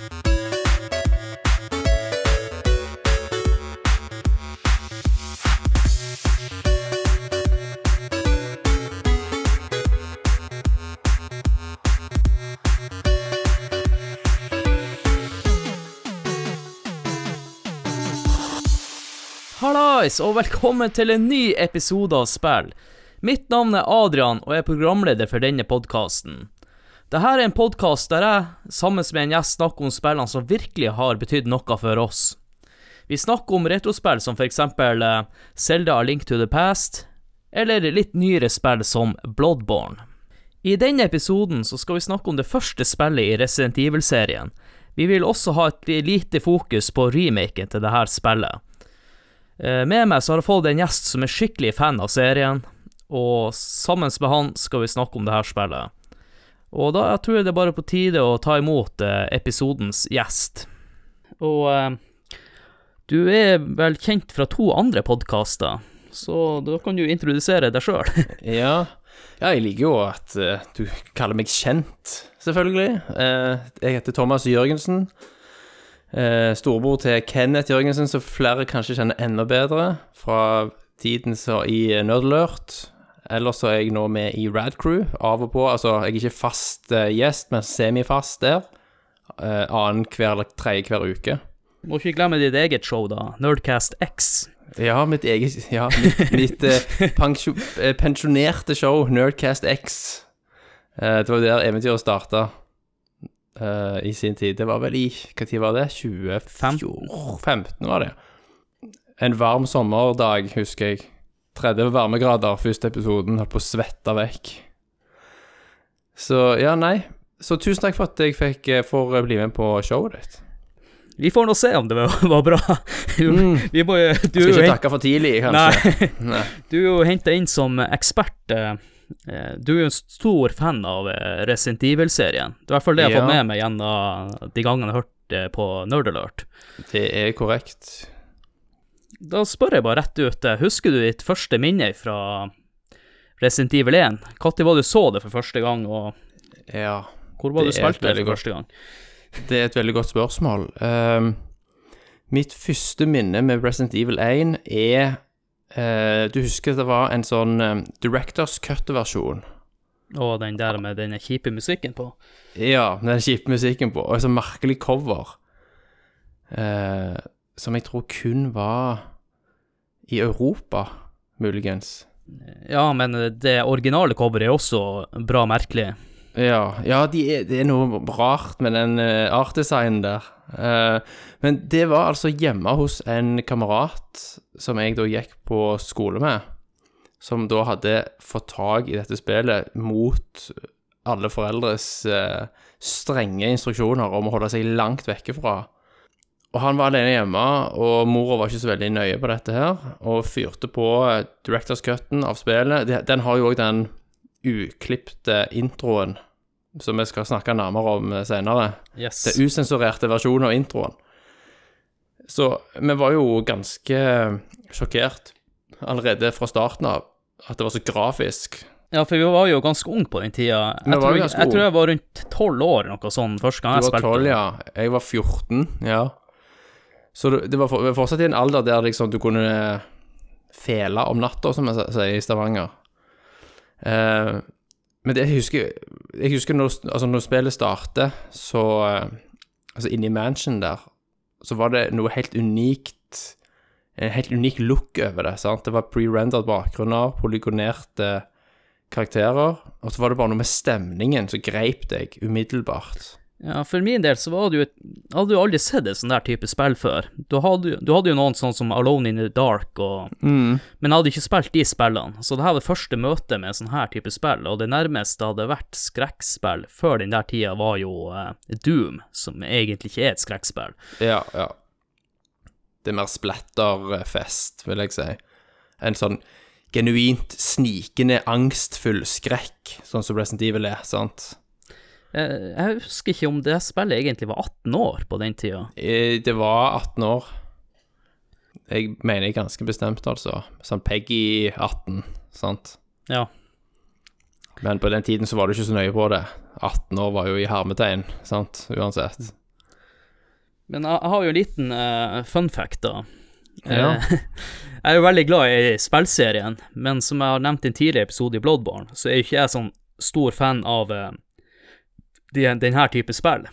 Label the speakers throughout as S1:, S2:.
S1: Hallais, og velkommen til en ny episode av Spill. Mitt navn er Adrian, og jeg er programleder for denne podkasten. Dette er en podkast der jeg, sammen med en gjest, snakker om spillene som virkelig har betydd noe for oss. Vi snakker om retrospill som for eksempel eh, A Link to the Past, eller litt nyere spill som Bloodborne. I denne episoden så skal vi snakke om det første spillet i Resident Evil-serien. Vi vil også ha et lite fokus på remaken til dette spillet. Eh, Med meg så har jeg fått en gjest som er skikkelig fan av serien, og sammen med han skal vi snakke om dette spillet. Og da jeg tror jeg det er bare på tide å ta imot eh, episodens gjest. Og eh, du er vel kjent fra to andre podkaster, så da kan du introdusere deg sjøl.
S2: Ja. ja, jeg liker jo at uh, du kaller meg kjent, selvfølgelig. Uh, jeg heter Thomas Jørgensen. Uh, storebror til Kenneth Jørgensen, som flere kanskje kjenner enda bedre fra tiden så i Nerdlurt. Ellers så er jeg nå med i Rad Crew av og på. Altså, jeg er ikke fast eh, gjest, men semifast der. Uh, Annenhver eller tredje hver uke.
S1: Må ikke glemme ditt eget show, da. Nerdcast X.
S2: Ja, mitt eget Ja, mitt, mitt eh, pensjo, eh, pensjonerte show, Nerdcast X. Eh, det var der eventyret starta i sin tid. Det var vel i tid var det? 2015 var det. En varm sommerdag, husker jeg. 30 varmegrader, første episoden. Holdt på å svette vekk. Så ja, nei. Så tusen takk for at jeg fikk for å bli med på showet ditt.
S1: Vi får nå se om det var, bra.
S2: Mm.
S1: Vi må, du,
S2: Skal ikke
S1: hent-
S2: takke for tidlig, kanskje.
S1: Nei,
S2: Nei.
S1: du er jo henta inn som ekspert. eh, eh, Du er jo en stor fan av eh, Resident Evil-serien. Det er i hvert fall det jeg har
S2: Ja.
S1: fått med meg gjennom de gangene jeg har hørt på Nerd Alert.
S2: Det er korrekt.
S1: Da spør jeg bare rett ut, eh, husker du ditt første minne fra Resident Evil 1? Når var det du så det for første gang, og
S2: Ja.
S1: hvor var
S2: Det
S1: du spilte det for første gang?
S2: Det er et veldig godt spørsmål. Um, mitt første minne med Resident Evil 1 er uh, Du husker det var en sånn um, Directors Cut-versjon?
S1: Og den der med den kjipe musikken på.
S2: Ja, den kjipe musikken på, og en sånn merkelig cover. Uh, som jeg tror kun var i Europa, muligens.
S1: Ja, men det originale coveret er også bra merkelig.
S2: Ja, ja de er, det er noe rart med den uh, artdesignen der. Uh, men det var altså hjemme hos en kamerat som jeg da gikk på skole med, som da hadde fått tak i dette spillet mot alle foreldres uh, strenge instruksjoner om å holde seg langt vekke fra. Og han var alene hjemme, og mora var ikke så veldig nøye på dette her, og fyrte på Directors Cutten av spillet. Den har jo òg den uklipte introen, som vi skal snakke nærmere om senere.
S1: Yes.
S2: Det usensurerte versjonen av introen. Så vi var jo ganske sjokkert allerede fra starten av at det var så grafisk.
S1: Ja, for vi var jo ganske unge på den tida. Jeg, tror, jeg, jeg tror jeg var rundt tolv år, noe sånn, første gang jeg spilte.
S2: Du var
S1: tolv,
S2: 12, ja. Jeg var 14, ja. Så det var fortsatt i en alder der liksom du kunne fele om natta, som vi sier i Stavanger. Eh, men det jeg husker Jeg husker når, altså når spillet starter, så eh, Altså inni mansion der, så var det noe helt unikt En helt unik look over det. sant? Det var pre-rendered bakgrunner, polygonerte karakterer, og så var det bare noe med stemningen som greip deg umiddelbart.
S1: Ja, for min del så var det jo et, hadde jo aldri sett et sånn der type spill før. Du hadde, du hadde jo noen sånn som Alone in the Dark, og, men jeg hadde ikke spilt de spillene. Så det her var første møte med en sånn her type spill, og det nærmeste hadde vært skrekkspill før den der tida var jo uh, Doom, som egentlig ikke er et skrekkspill.
S2: Ja, ja. Det er mer splatterfest, vil jeg si. En sånn genuint snikende, angstfull skrekk, sånn som Resident Evil er, sant?
S1: Jeg, jeg husker ikke om det spillet egentlig var 18 år på den tida.
S2: Eh, Det var 18 år. Jeg mener ganske bestemt, altså. Sånn Peggy 18, sant?
S1: Ja.
S2: Men på den tiden så var du ikke så nøye på det. 18 år var jo i hermetegn, sant? Uansett.
S1: Men jeg, jeg har jo en liten uh, fun fact, da.
S2: Ja.
S1: Eh, jeg er jo veldig glad i spillserien, men som jeg har nevnt i en tidligere episode i Bloodborne, så er jo ikke jeg sånn stor fan av uh, denne type spill.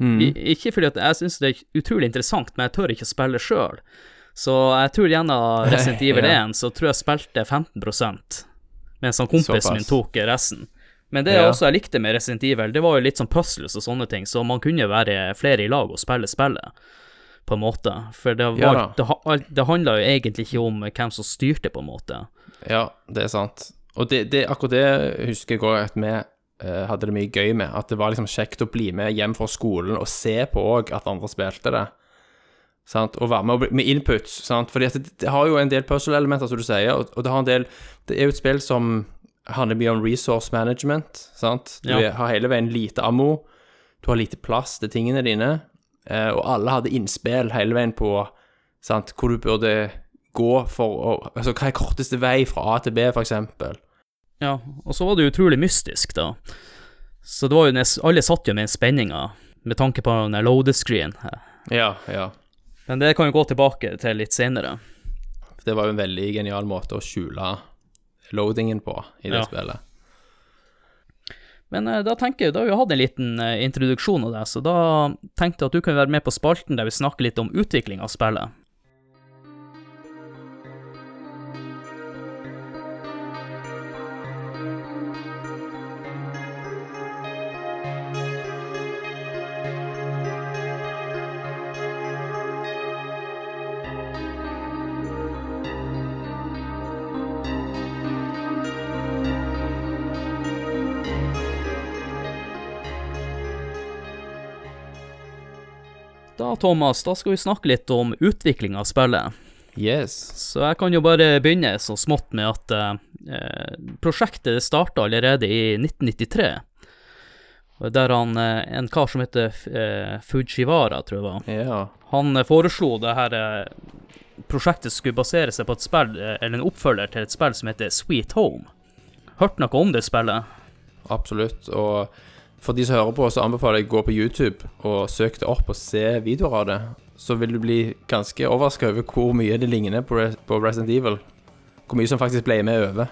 S2: Mm.
S1: I, ikke fordi at jeg syns det er utrolig interessant, men jeg tør ikke å spille sjøl. Så jeg tror gjennom Resident Evil
S2: Ja.
S1: 1 så tror jeg spilte 15 mens han kompisen min tok resten. Men det
S2: Ja.
S1: også likte med Resident Evil, det var jo litt sånn puzzles og sånne ting, så man kunne være flere i lag og spille spillet, på en måte. For det,
S2: Ja
S1: var,
S2: da.
S1: det, det handla jo egentlig ikke om hvem som styrte, på en måte.
S2: Ja, det er sant. Og det, det, akkurat det husker jeg òg at vi hadde det mye gøy med. At det var liksom kjekt å bli med hjem fra skolen og se på òg at andre spilte det. Sant? Og være med med inputs. Sant? Fordi det, det har jo en del puzzle-elementer, som du sier, og, og det har en del Det er jo et spill som handler mye om resource management. Sant? Du
S1: Ja.
S2: har hele veien lite ammo, du har lite plass til tingene dine, eh, og alle hadde innspill hele veien på sant? hvor du burde gå for å Altså, hva er korteste vei fra A til B, for eksempel?
S1: Ja, og så var det utrolig mystisk, da. Så det var jo Alle satt jo med den spenninga, med tanke på den loaded-screen.
S2: Ja, ja.
S1: Men det kan vi gå tilbake til litt senere.
S2: Det var jo en veldig genial måte å skjule loadingen på i det
S1: Ja.
S2: spillet.
S1: Men eh, da tenker jeg, da har vi hatt en liten eh, introduksjon av det, så da tenkte jeg at du kan være med på spalten der vi snakker litt om utvikling av spillet. Thomas, da skal vi snakke litt om utvikling av spillet.
S2: Yes.
S1: Så jeg kan jo bare begynne så smått med at eh, prosjektet starta allerede i 1993. Der han, eh, en kar som heter eh, Fujiwara, tror jeg var,
S2: Ja.
S1: han eh, foreslo det her eh, prosjektet skulle basere seg på et spill, eller en oppfølger til et spill som heter Sweet Home. Hørt noe om det spillet?
S2: Absolutt. Og for de som hører på, så anbefaler jeg å gå på YouTube og søke det opp og se videoer av det. Så vil du bli ganske overraska over hvor mye det ligner på, Res på Resident Evil. Hvor mye som faktisk ble med over.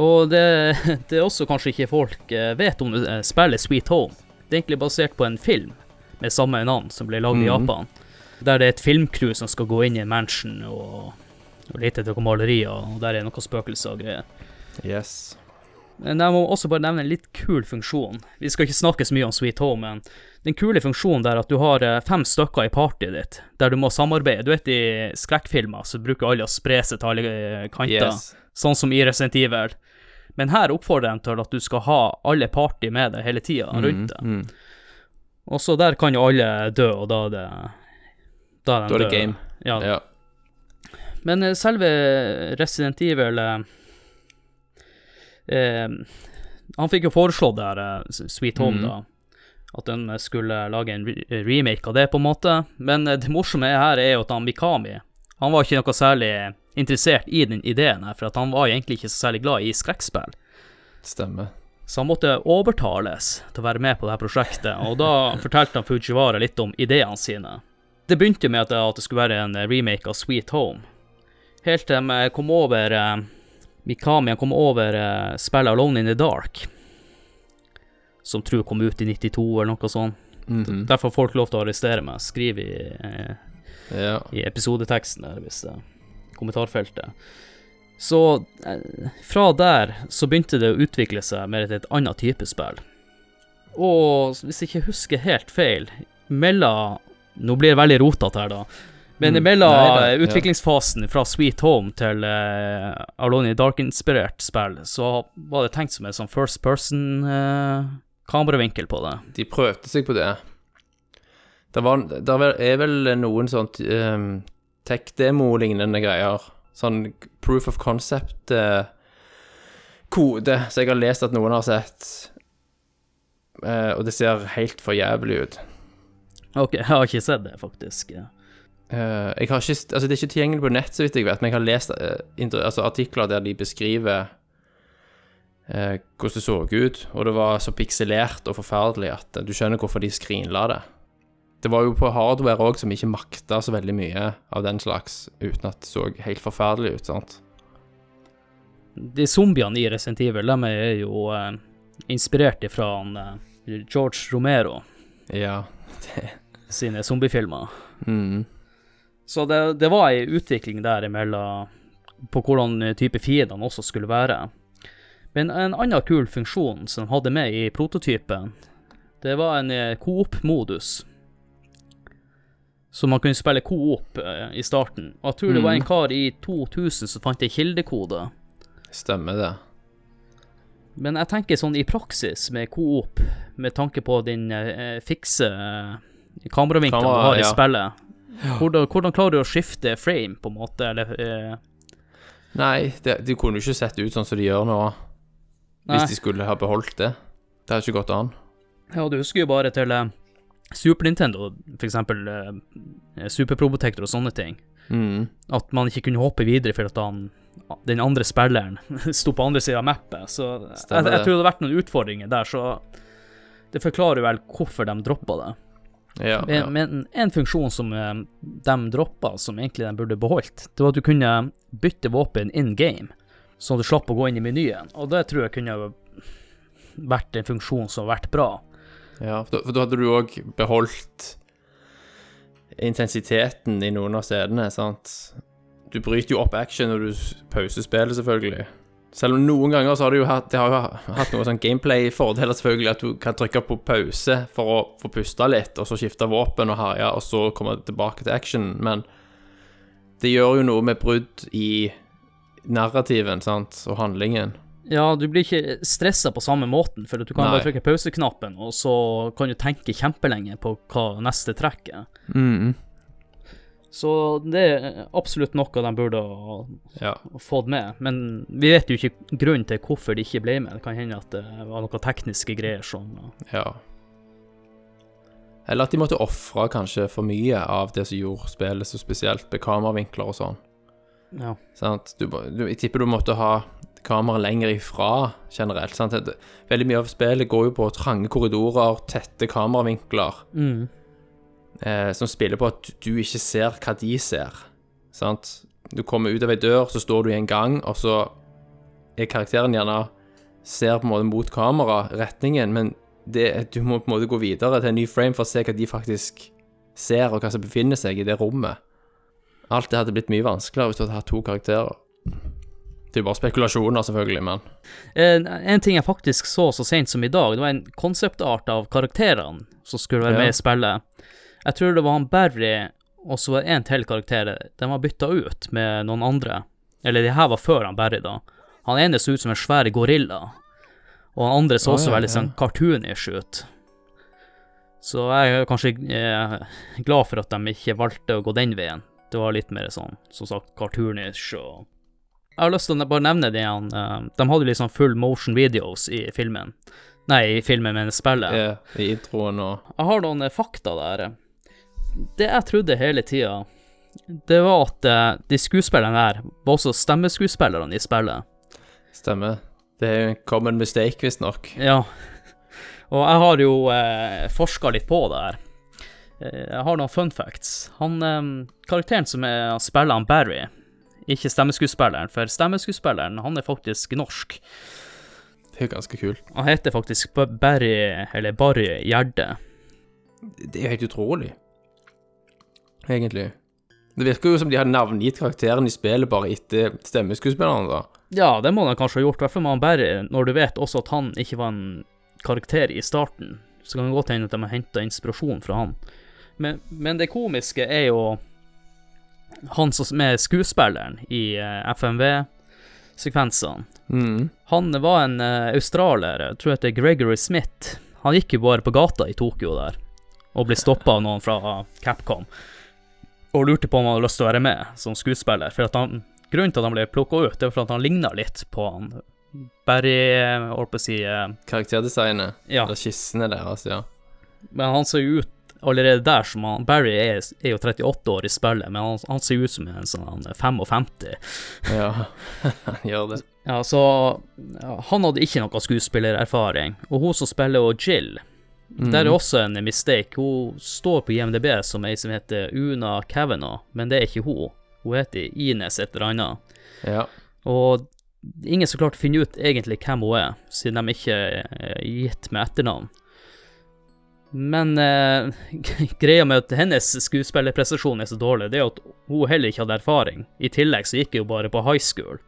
S1: Og det, det er også kanskje ikke folk eh, vet om eh, spillet Sweet Home. Det er egentlig basert på en film med samme navn som ble lagd i
S2: Mhm.
S1: Japan. Der det er et filmcrew som skal gå inn i en mansion og, og lete etter malerier, og der er noen spøkelser og greier.
S2: Yes.
S1: Men jeg må også bare nevne en litt kul funksjon. Vi skal ikke snakke så mye om Sweet Home, men den kule funksjonen der at du har eh, fem stykker i partyet ditt, der du må samarbeide. Du vet i skrekkfilmer så bruker alle å spre seg til alle eh, kanter,
S2: Yes.
S1: sånn som i Resident Evil. Men her oppfordrer de til at du skal ha alle party med deg hele tida rundt deg.
S2: Mm, mm.
S1: Og så der kan jo alle dø, og da er det Da er
S2: Da er det game.
S1: Ja.
S2: Ja.
S1: Men eh, selve Resident Evil Han fikk jo foreslått det her eh, Sweet Home,
S2: mm.
S1: da. At de skulle lage en re remake av det, på en måte. Men eh, det morsomme her er jo at han Mikami Han var ikke noe særlig interessert i den ideen her, for han var egentlig ikke så særlig glad i skrekkspill.
S2: Stemmer.
S1: Så han måtte overtales til å være med på det her prosjektet, og da fortalte han Fujiwara litt om ideene sine. Det begynte med at det, skulle være en remake av Sweet Home. Helt til de kom over eh, Mikami kom over eh, spillet Alone in the Dark, som tror kom ut i 92 eller noe sånt.
S2: Mhm.
S1: Derfor får folk lov til å arrestere meg. Skriv i, eh,
S2: Ja.
S1: i episodeteksten der, hvis det kommentarfeltet. Så eh, fra der så begynte det å utvikle seg mer til et annet type spill. Og hvis jeg ikke husker helt feil, mellom Nå blir det veldig rotete her, da. Men
S2: Mm.
S1: mellom eh,
S2: ja.
S1: utviklingsfasen fra Sweet Home til uh, Alone in Dark-inspirert spill, så var det tenkt som en sånn first person-kameravinkel på det.
S2: De prøvde seg på det. Det, var, det er vel- noen sånn um, tech-demo-lignende greier. Sånn proof of concept-kode, så jeg har lest at noen har sett. Uh, og det ser helt for jævlig ut.
S1: Ok, jeg har ikke sett det, faktisk.
S2: Har ikke, altså Det er ikke tilgjengelig på nett, så vidt jeg vet, men jeg har lest uh, altså artikler der de beskriver uh, hvordan det så ut, og det var så pikselert og forferdelig at du skjønner hvorfor de skrinla det. Det var jo på hardware òg som ikke makta så veldig mye av den slags, uten at det så helt forferdelig ut, sant.
S1: De zombiene i Resident Evil, de er jo inspirert fra George Romero
S2: Ja.
S1: det sine zombiefilmer.
S2: Mm.
S1: Så det, det var ei utvikling der imellom på hvordan type fiendene også skulle være. Men en annen kul funksjon som de hadde med i prototypen, det var en eh, coop-modus. Så man kunne spille coop eh, i starten. Og jeg tror det var en kar i 2000 som fant ei kildekode.
S2: Stemmer det.
S1: Men jeg tenker sånn i praksis med coop, med tanke på din eh, fikse kameravinkelen
S2: Kamera,
S1: du har i
S2: ja.
S1: spillet, hvordan, hvordan klarer du å skifte frame, på en måte, eller eh,
S2: Nei, det, de kunne jo ikke sett ut sånn som de gjør nå,
S1: Nei.
S2: hvis de skulle ha beholdt det. Det hadde ikke gått an.
S1: Ja, du husker jo bare til eh, Super Nintendo, for eksempel eh, Super Probotector og sånne ting.
S2: Mm.
S1: At man ikke kunne hoppe videre for at han, den andre spilleren sto på andre sida av mappet. Så jeg, jeg tror det hadde vært noen utfordringer der, så det forklarer vel hvorfor de droppa det.
S2: Ja,
S1: Men,
S2: ja.
S1: men en funksjon som eh, de droppa, som egentlig de burde beholdt, det var at du kunne bytte våpen in game, så du slapp å gå inn i menyen. Og det tror jeg kunne vært en funksjon som har vært bra.
S2: ja for, da, hadde du òg beholdt intensiteten i noen av stedene, sant. Du bryter jo opp action når du pauser spillet, selvfølgelig. Selv om noen ganger så har det jo hatt, det har jo hatt noen sånn gameplay-fordeler, selvfølgelig, at du kan trykke på pause for å få puste litt, og så skifte våpen og herje, og så komme tilbake til action, men det gjør jo noe med brudd i narrativen, sant, og handlingen.
S1: Ja, du blir ikke stressa på samme måten, for du kan
S2: Nei.
S1: bare trykke pauseknappen, og så kan du tenke kjempelenge på hva neste trekk er.
S2: Mm.
S1: Så det er absolutt noe de burde ha
S2: Ja.
S1: fått med. Men vi vet jo ikke grunnen til hvorfor de ikke ble med. Det kan hende at det var noen tekniske greier som
S2: Ja. Eller at de måtte ofre kanskje for mye av det som gjorde spillet så spesielt, med kameravinkler og sånn.
S1: Ja.
S2: Sant? Du, du, jeg tipper du måtte ha kameraet lenger ifra generelt. Sant? Veldig mye av spillet går jo på trange korridorer, tette kameravinkler,
S1: Mm.
S2: Eh, som spiller på at du ikke ser hva de ser. Sant? Du kommer ut av ei dør, så står du i en gang, og så er karakteren gjerne ser på en måte mot kamera, retningen, men det, du må på en måte gå videre til en ny frame for å se hva de faktisk ser, og hva som befinner seg i det rommet. Alt det hadde blitt mye vanskeligere hvis du hadde hatt to karakterer. Det er bare spekulasjoner, selvfølgelig, men
S1: En, en ting jeg faktisk så så sent som i dag, det var en konseptart av karakterene som skulle være
S2: Ja.
S1: med i spillet. Jeg tror det var han Barry, og så var det en til karakter. De var bytta ut med noen andre. Eller det her var før han Barry, da. Han ene så ut som en svær gorilla, og han andre så
S2: også
S1: også
S2: ja,
S1: veldig
S2: ja.
S1: sånn cartoonish ut. Så jeg er kanskje eh, glad for at de ikke valgte å gå den veien. Det var litt mer sånn, som sagt, cartoonish og Jeg har lyst til å bare nevne det igjen. eh, de hadde sånn full motion videos i filmen. Nei, i filmen, men spillet.
S2: Ja, i introen og
S1: Jeg har noen eh, fakta der. Det jeg trodde hele tida, det var at eh, de skuespillerne der var også stemmeskuespillerne i spillet.
S2: Stemmer. Det er jo en common mistake, visstnok.
S1: Ja. Og jeg har jo eh, forska litt på det her. Eh, Jeg har noen fun facts. Han, eh, karakteren som er, spiller han Barry, ikke stemmeskuespilleren, for stemmeskuespilleren han er faktisk norsk.
S2: Det er jo ganske kult.
S1: Han heter faktisk Barry, eller Barry Gjerde.
S2: Det er helt utrolig, egentlig. Det virker jo som de har navngitt karakteren i spillet bare etter stemmeskuespilleren, da.
S1: Ja, det må de kanskje ha gjort, i hvert fall med han Barry, når du vet også at han ikke var en karakter i starten. Så kan det godt hende at de har henta inspirasjon fra han. Men, men det komiske er jo han som er skuespilleren i eh, FMV-sekvensene.
S2: Mm.
S1: Han var en eh, australier, jeg tror det heter Gregory Smith. Han gikk jo bare på gata i Tokyo der, og ble stoppa av noen fra Capcom. Og lurte på om han hadde lyst til å være med som skuespiller. For han, grunnen til at han ble plukka ut, det var for at han ligna litt på han Barry, holdt på å si eh,
S2: Karakterdesignet,
S1: Ja,
S2: eller skissene deres, ja.
S1: men han ser jo ut allerede der som han Barry er, er jo 38 år i spillet, men han, han ser ut som en sånn han er 55.
S2: Ja, han gjør det.
S1: Ja, så ja, han hadde ikke noe skuespillererfaring. Og hun som spiller og Jill, Der er også en mistake. Hun står på IMDb som ei som heter Una Kavanagh, men det er ikke hun. Hun heter Ines et eller annet.
S2: Ja.
S1: Og ingen så klart finner ut egentlig hvem hun er, siden de ikke er gitt med etternavn. Men eh, greia med at hennes skuespillerprestasjon er så dårlig, det er at hun heller ikke hadde erfaring. I tillegg så gikk hun bare på high school.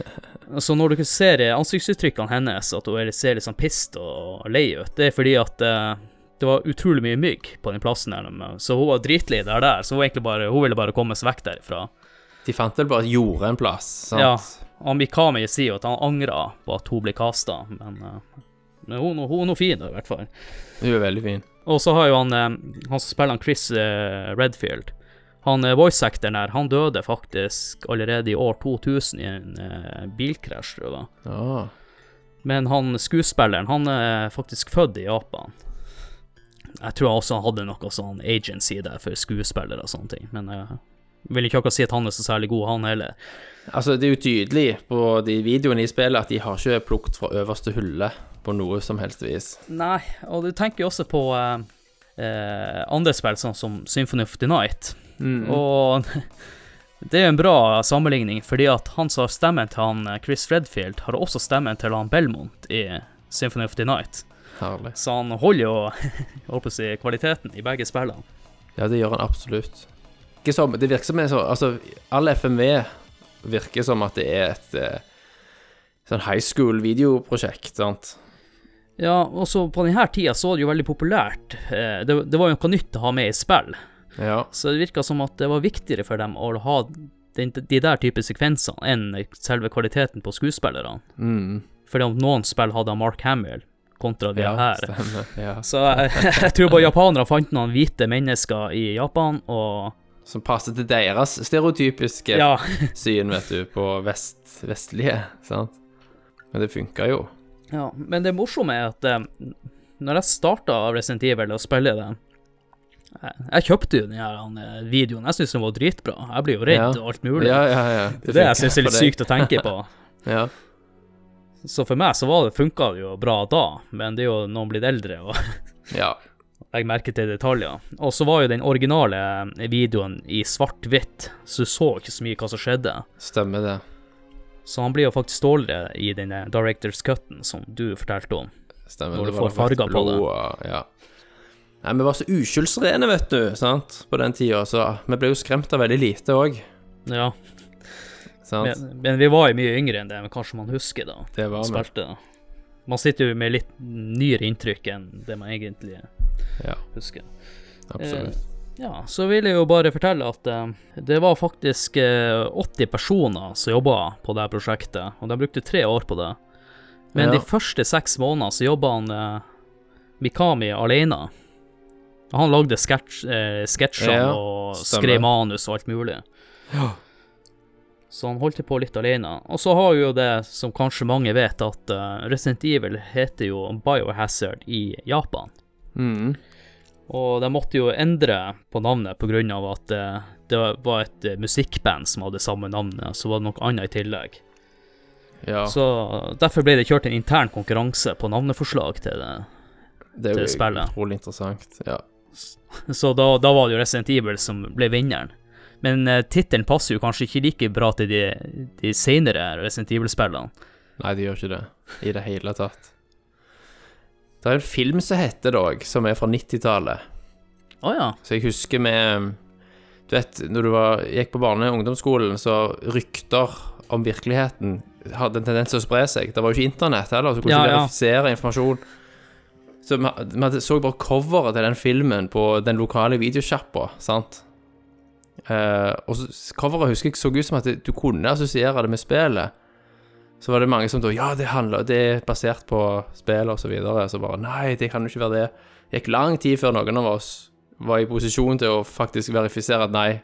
S1: Så når du ser ansiktsuttrykkene hennes, at hun ser litt sånn pissed og lei ut, det er fordi at eh, det var utrolig mye mygg på den plassen her. Så hun var dritlei der der, så hun, egentlig bare, hun ville bare komme seg vekk derifra.
S2: De fant vel bare jordet en plass, sant?
S1: Ja, og Mikami sier jo at han angrer på at hun ble kasta, men, eh, men hun, hun er fin, i hvert fall.
S2: Hun er veldig fin.
S1: Og så har jo han, eh, han som spiller han Chris Redfield Han eh, voice-actoren her, han døde faktisk allerede i år 2000 i en eh, bilkrasj, tror jeg.
S2: Ja.
S1: Men han skuespilleren, han er faktisk født i Japan. Jeg tror også han hadde noe sånn agency der for skuespillere og sånne ting, men jeg vil ikke akkurat si at han er så særlig god, han heller.
S2: Altså, det er jo tydelig på de videoene i spillet at de har ikke plukket fra øverste hylle på noe som helst vis.
S1: Nei, og du tenker jo også på eh, eh, andre spill, sånn som Symphony of the Night. Og det er en bra sammenligning, fordi at han som har stemmen til han eh, Chris Redfield, har også stemmen til han Belmont i Symphony of the Night.
S2: Herlig.
S1: Så han holder jo holdt på å si, kvaliteten i begge spillene.
S2: Ja, det gjør han absolutt. Ikke som, det virker som en så, altså, all FMV virker som at det er et eh, sånn high school videoprosjekt, sant?
S1: Ja, og så på denne tida så var det jo veldig populært. Eh, det, det var jo noe nytt å ha med i spill.
S2: Ja.
S1: Så det virka som at det var viktigere for dem å ha den, de der type sekvensene enn selve kvaliteten på skuespillerne.
S2: Mm.
S1: Fordi om noen spill hadde Mark Hamill kontra de
S2: Ja,
S1: her.
S2: stemmer. Ja.
S1: Så jeg, jeg tror bare japanere fant noen hvite mennesker i Japan, og
S2: Som passer til deres stereotypiske
S1: ja,
S2: syn, vet du, på vest, vestlige, sant? Men det funka jo.
S1: ja. Men det morsomme er at eh, når jeg starta Resident Evil og spille det jeg, kjøpte jo den her eh, videoen, jeg syns den var dritbra. Jeg blir jo redd og alt mulig.
S2: Ja, ja, ja.
S1: det er det jeg syns er litt sykt å tenke på.
S2: Ja.
S1: Så for meg så var det, funka det jo bra da, men det er jo når man blir eldre og
S2: ja.
S1: legger merke til detaljer. Og så var jo den originale videoen i svart-hvitt, så du så ikke så mye hva som skjedde.
S2: Stemmer det.
S1: Så han blir jo faktisk dårligere i den directors cutten som du fortalte om.
S2: Stemmer.
S1: Når du får farger på det.
S2: Ja. Nei, vi var så uskyldsrene, vet du, sant, på den tida, så vi ble jo skremt av veldig lite òg,
S1: Ja,
S2: sant.
S1: men, men vi var jo mye yngre enn det, men kanskje man husker da.
S2: det var vi.
S1: Spilte. Man sitter jo med litt nyere inntrykk enn det man egentlig
S2: Ja,
S1: husker.
S2: absolutt.
S1: Ja, så vil jeg jo bare fortelle at eh, det var faktisk eh, 80 personer som jobba på det prosjektet, og de brukte tre år på det. Men
S2: Ja.
S1: de første seks månedene så jobba han eh, Mikami alene. Han lagde sketsj, eh, sketsjer
S2: Ja,
S1: og
S2: stemmer.
S1: skrev manus og alt mulig. Så han holdt på litt alene. Og så har jo det, som kanskje mange vet, at uh, Resident Evil heter jo Biohazard i Japan.
S2: Mm.
S1: Og de måtte jo endre på navnet pga. at uh, det var et uh, musikkband som hadde samme navnet, så var det noe annet i tillegg.
S2: Ja,
S1: Så derfor ble det kjørt en intern konkurranse på navneforslag til det.
S2: det er jo
S1: spillet.
S2: utrolig interessant. Ja.
S1: Så da, da var det jo Resident Evil som ble vinneren. Men uh, tittelen passer jo kanskje ikke like bra til de, de senere Resident Evil-spillene.
S2: Nei, de gjør ikke det i det hele tatt. Det er en film som heter det òg, som er fra 90-tallet.
S1: Oh, ja.
S2: Så jeg husker med Du vet, når du var, gikk på barne- og ungdomsskolen, så rykter om virkeligheten hadde en tendens til å spre seg. Det var jo ikke internett heller, så du kunne
S1: Ja,
S2: ikke
S1: ja.
S2: verifisere informasjon. Så vi, så bare coveret til den filmen på den lokale videosjappa, sant? Uh, og så, coveret husker jeg så ut som at det- du kunne assosiere det med spillet. Så var det mange som da Ja, det handler Det er basert på spillet, og så videre. Så bare Nei, det kan jo ikke være det. Det gikk lang tid før noen av oss var i posisjon til å faktisk verifisere at nei,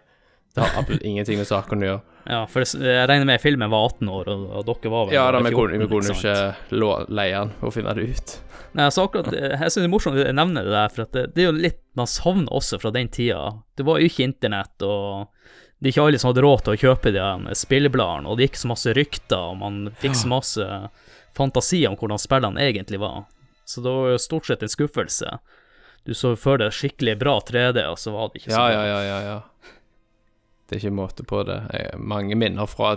S2: det har absolutt ingenting med saken å gjøre.
S1: Ja, for jeg regner med filmen var 18 år, og, og dere var vel
S2: Ja da, vi kunne,
S1: 14,
S2: vi kunne
S1: sant?
S2: ikke lå- leie den og finne det ut.
S1: Nei, så akkurat, eh, Jeg synes det er morsomt å nevne det der, for det, det er jo litt man savner også fra den tida. Det var jo ikke internett, og det er ikke alle som hadde råd til å kjøpe de spillebladene, og det gikk så masse rykter, og man fikk så masse fantasi om hvordan spillene egentlig var. så det var jo stort sett en skuffelse. Du så for deg skikkelig bra 3D, og så var det ikke så
S2: Ja, ja, ja, ja, ja. Det er ikke måte på det. Jeg mange minner fra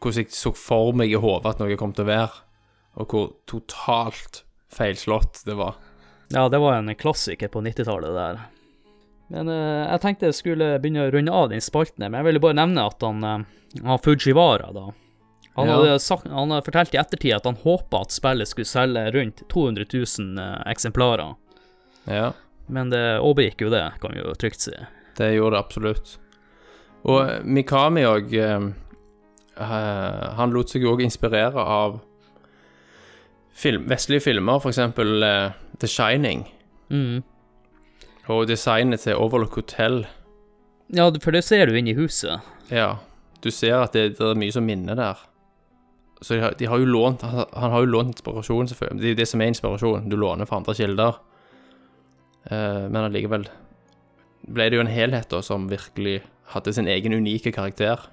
S2: hvordan jeg så for meg i hodet at noe kom til å være, og hvor totalt feilslått det var.
S1: Ja, det var en klassiker på 90-tallet der. Men uh, jeg tenkte jeg skulle begynne å runde av den spalten, men jeg ville bare nevne at han, uh, han Fujiwara, da Han
S2: Ja.
S1: hadde sagt, han hadde fortalt i ettertid at han håpa at spillet skulle selge rundt 200 000 uh, eksemplarer.
S2: Ja,
S1: Men det overgikk jo det, kan vi jo trygt si.
S2: det gjorde det absolutt. Og eh, Mikami òg Han lot seg jo òg inspirere av film, vestlige filmer, f.eks. Uh, The Shining.
S1: Mm.
S2: Og designet til Overlook Hotel.
S1: Ja, for det ser du inn i huset.
S2: Ja, du ser at det, det er mye som minner der. Så de har, de har jo lånt han, han har jo lånt inspirasjon, selvfølgelig. Det er jo det som er inspirasjon. Du låner fra andre kilder. Eh, men allikevel ble det jo en helhet da, som virkelig hadde sin egen unike karakter.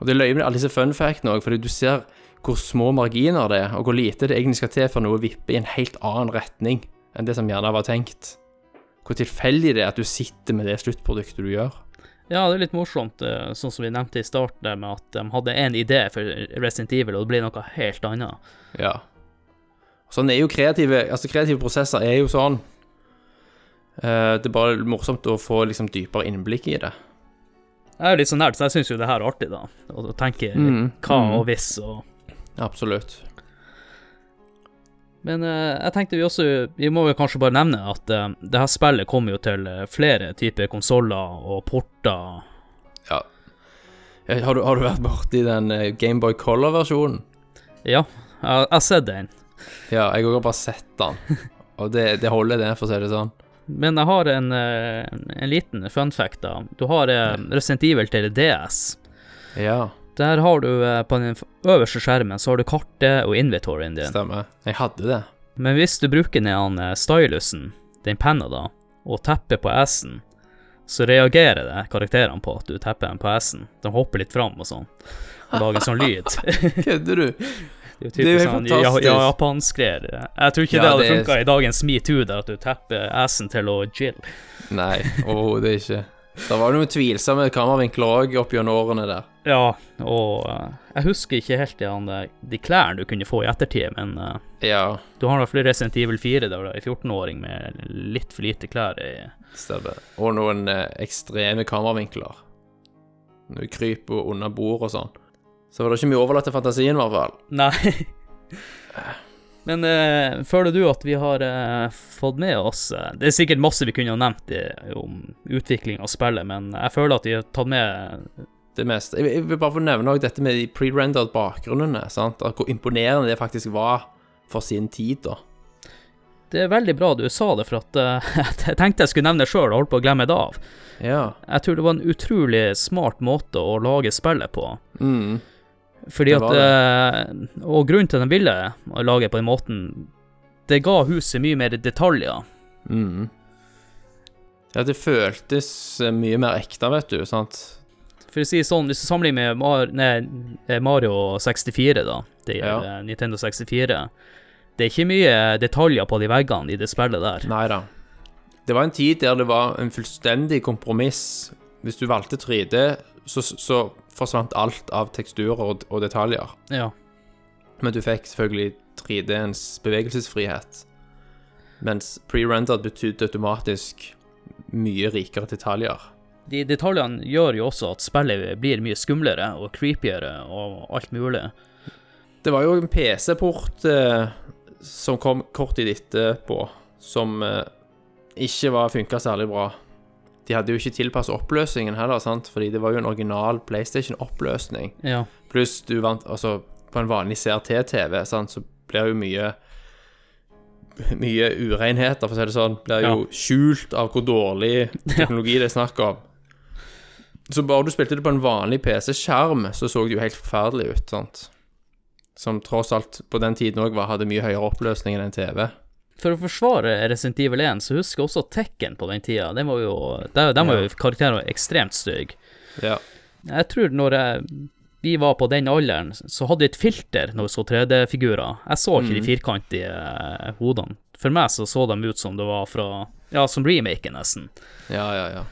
S2: Og det er løye med alle disse fun factene òg, fordi du ser hvor små marginer det er, og hvor lite det egentlig skal til for noe å vippe i en helt annen retning enn det som gjerne var tenkt. Hvor tilfeldig det er at du sitter med det sluttproduktet du gjør.
S1: Ja, det er litt morsomt, eh, sånn som vi nevnte i starten, der med at de hadde en idé for Resident Evil, og det blir noe helt annet.
S2: Ja. Sånn er jo kreative Altså, kreative prosesser er jo sånn. Eh, det er bare morsomt å få liksom dypere innblikk i det.
S1: Jeg er jo litt så nerd, så jeg syns jo det her er artig, da. Å tenke
S2: Mm,
S1: hva
S2: mm.
S1: og hvis og
S2: Absolutt.
S1: Men eh, jeg tenkte vi også Vi må jo kanskje bare nevne at eh, det her spillet kommer jo til eh, flere typer konsoller og porter.
S2: Ja. Eh, Har du, har du vært borti den Gameboy Color-versjonen?
S1: Ja, jeg jeg har sett den.
S2: Ja, jeg har bare sett den. Og det, det holder, det, for å si det sånn.
S1: Men jeg har en, eh, en liten fun fact, da. Du har eh, Resident Evil til DS.
S2: Ja,
S1: Der har du eh, på den øverste skjermen så har du kartet og inventoryen din.
S2: stemmer. Jeg hadde det.
S1: Men hvis du bruker den stylusen, den penna da, og tepper på S-en, så reagerer det karakterene på at du tepper den på S-en. De hopper litt fram og sånn, og lager sånn lyd.
S2: Kødder du?
S1: Det er jo typisk sånn ja, ja, japanskgreier. Jeg tror ikke
S2: Ja,
S1: det hadde
S2: er-
S1: funka i dagens metoo, der at du tepper S-en til å jill.
S2: Nei, overhodet ikke. Det var noen tvilsomme kameravinkler òg opp gjennom årene der.
S1: Ja, og uh, jeg husker ikke helt de, de klærne du kunne få i ettertid, men uh,
S2: Ja,
S1: du har i hvert fall Resident Evil 4, der du er 14-åring med litt for lite klær i
S2: stemmer. Og noen uh, ekstreme kameravinkler. Når du kryper under bord og sånn. Så var det ikke mye overlatt til fantasien, i hvert fall.
S1: Nei. Men uh, føler du at vi har uh, fått med oss uh, Det er sikkert masse vi kunne ha nevnt i, om utvikling av spillet, men jeg føler at vi har tatt med
S2: Det meste. Jeg, jeg vil bare få nevne også dette med de pre-rendered bakgrunnene. sant? At Hvor imponerende det faktisk var for sin tid, da.
S1: Det er veldig bra du sa det, for at jeg tenkte jeg skulle nevne det sjøl og holdt på å glemme det av.
S2: Ja.
S1: Jeg tror det var en utrolig smart måte å lage spillet på.
S2: Mm.
S1: Fordi at
S2: var
S1: eh, Og grunnen til at de ville lage på den måten, det ga huset mye mer detaljer.
S2: Mm. Ja, det føltes eh, mye mer ekte, vet du. sant?
S1: For å si sånn, hvis du sammenligner med Mar nei, eh, Mario 64, da, det er ja. Nintendo 64 Det er ikke mye detaljer på de veggene i det spillet der.
S2: Nei da. Det var en tid der det var en fullstendig kompromiss. Hvis du valgte 3D, så, så forsvant alt av teksturer og, og detaljer.
S1: Ja.
S2: Men du fikk selvfølgelig 3D-ens bevegelsesfrihet. Mens pre-rendered betydde automatisk mye rikere detaljer.
S1: De detaljene gjør jo også at spillet blir mye skumlere og creepiere og alt mulig.
S2: Det var jo en PC-port eh, som kom kort tid etterpå, som eh, ikke var funka særlig bra. De hadde jo ikke tilpasset oppløsningen heller, sant? fordi det var jo en original PlayStation-oppløsning.
S1: Ja.
S2: Pluss du vant Altså, på en vanlig CRT-TV, så blir jo mye Mye urenheter, for å si det sånn, blir jo skjult av hvor dårlig teknologi det er snakk om. Så bare du spilte det på en vanlig PC-skjerm, så så det jo helt forferdelig ut, sant. Som tross alt på den tiden òg hadde mye høyere oppløsning enn en TV.
S1: For å forsvare Resident Evil 1, så husker jeg også Tekken på den tida. Den var jo, der, der var jo karakterene ekstremt stygge.
S2: Ja.
S1: Jeg tror når jeg vi var på den alderen, så hadde vi et filter når vi så 3D-figurer. Jeg så ikke
S2: Mm.
S1: de firkantige eh, hodene. For meg så så de ut som det var fra Ja, som remaken, nesten.
S2: Ja, ja, ja.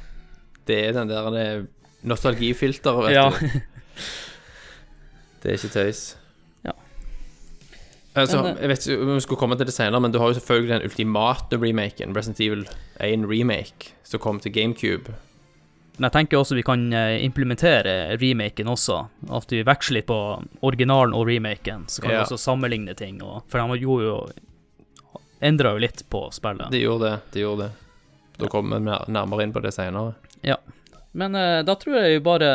S2: Det er den der nostalgifilteret, vet
S1: Ja.
S2: du. Det er ikke tøys.
S1: Ja.
S2: Altså, jeg vet ikke om vi skulle komme til det senere, men du har jo selvfølgelig den ultimate remaken, Resident Evil 1 Remake, som kom til GameCube.
S1: Men jeg tenker også vi kan eh, implementere remaken også. At vi veksler litt på originalen og remaken. Så kan vi også sammenligne ting. Og, for de gjorde jo Endra jo litt på spillet.
S2: De gjorde det, de gjorde det. Da kommer vi nærmere inn på det senere.
S1: Men uh, da tror jeg vi bare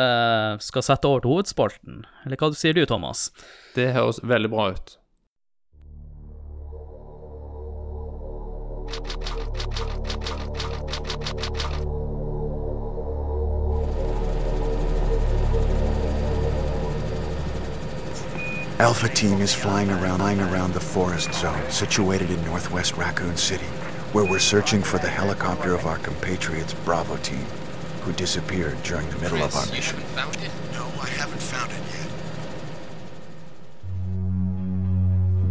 S1: skal sette over til hovedspalten. Eller hva sier du, Thomas?
S2: Det høres veldig bra ut.
S3: Alpha Team is flying around, flying around the forest zone situated in northwest Raccoon City, where we're searching for the helicopter of our compatriots Bravo Team, who disappeared during the middle of our mission.
S2: found it?
S3: No, I haven't found it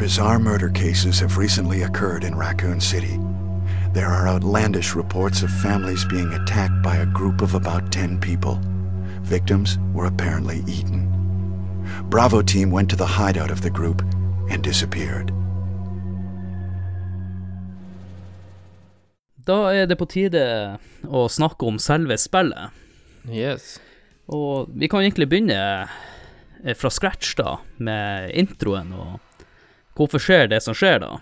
S3: Bizarre murder cases have recently occurred in Raccoon City. There are outlandish reports of families being attacked by a group of about 10 people. Victims were apparently eaten. Bravo team went to the hideout of the group and disappeared.
S1: Da er det på tide å snakke om selve spillet.
S2: Yes.
S1: Og vi kan egentlig begynne eh, fra scratch, da, med introen. Og hvorfor skjer det som skjer, da?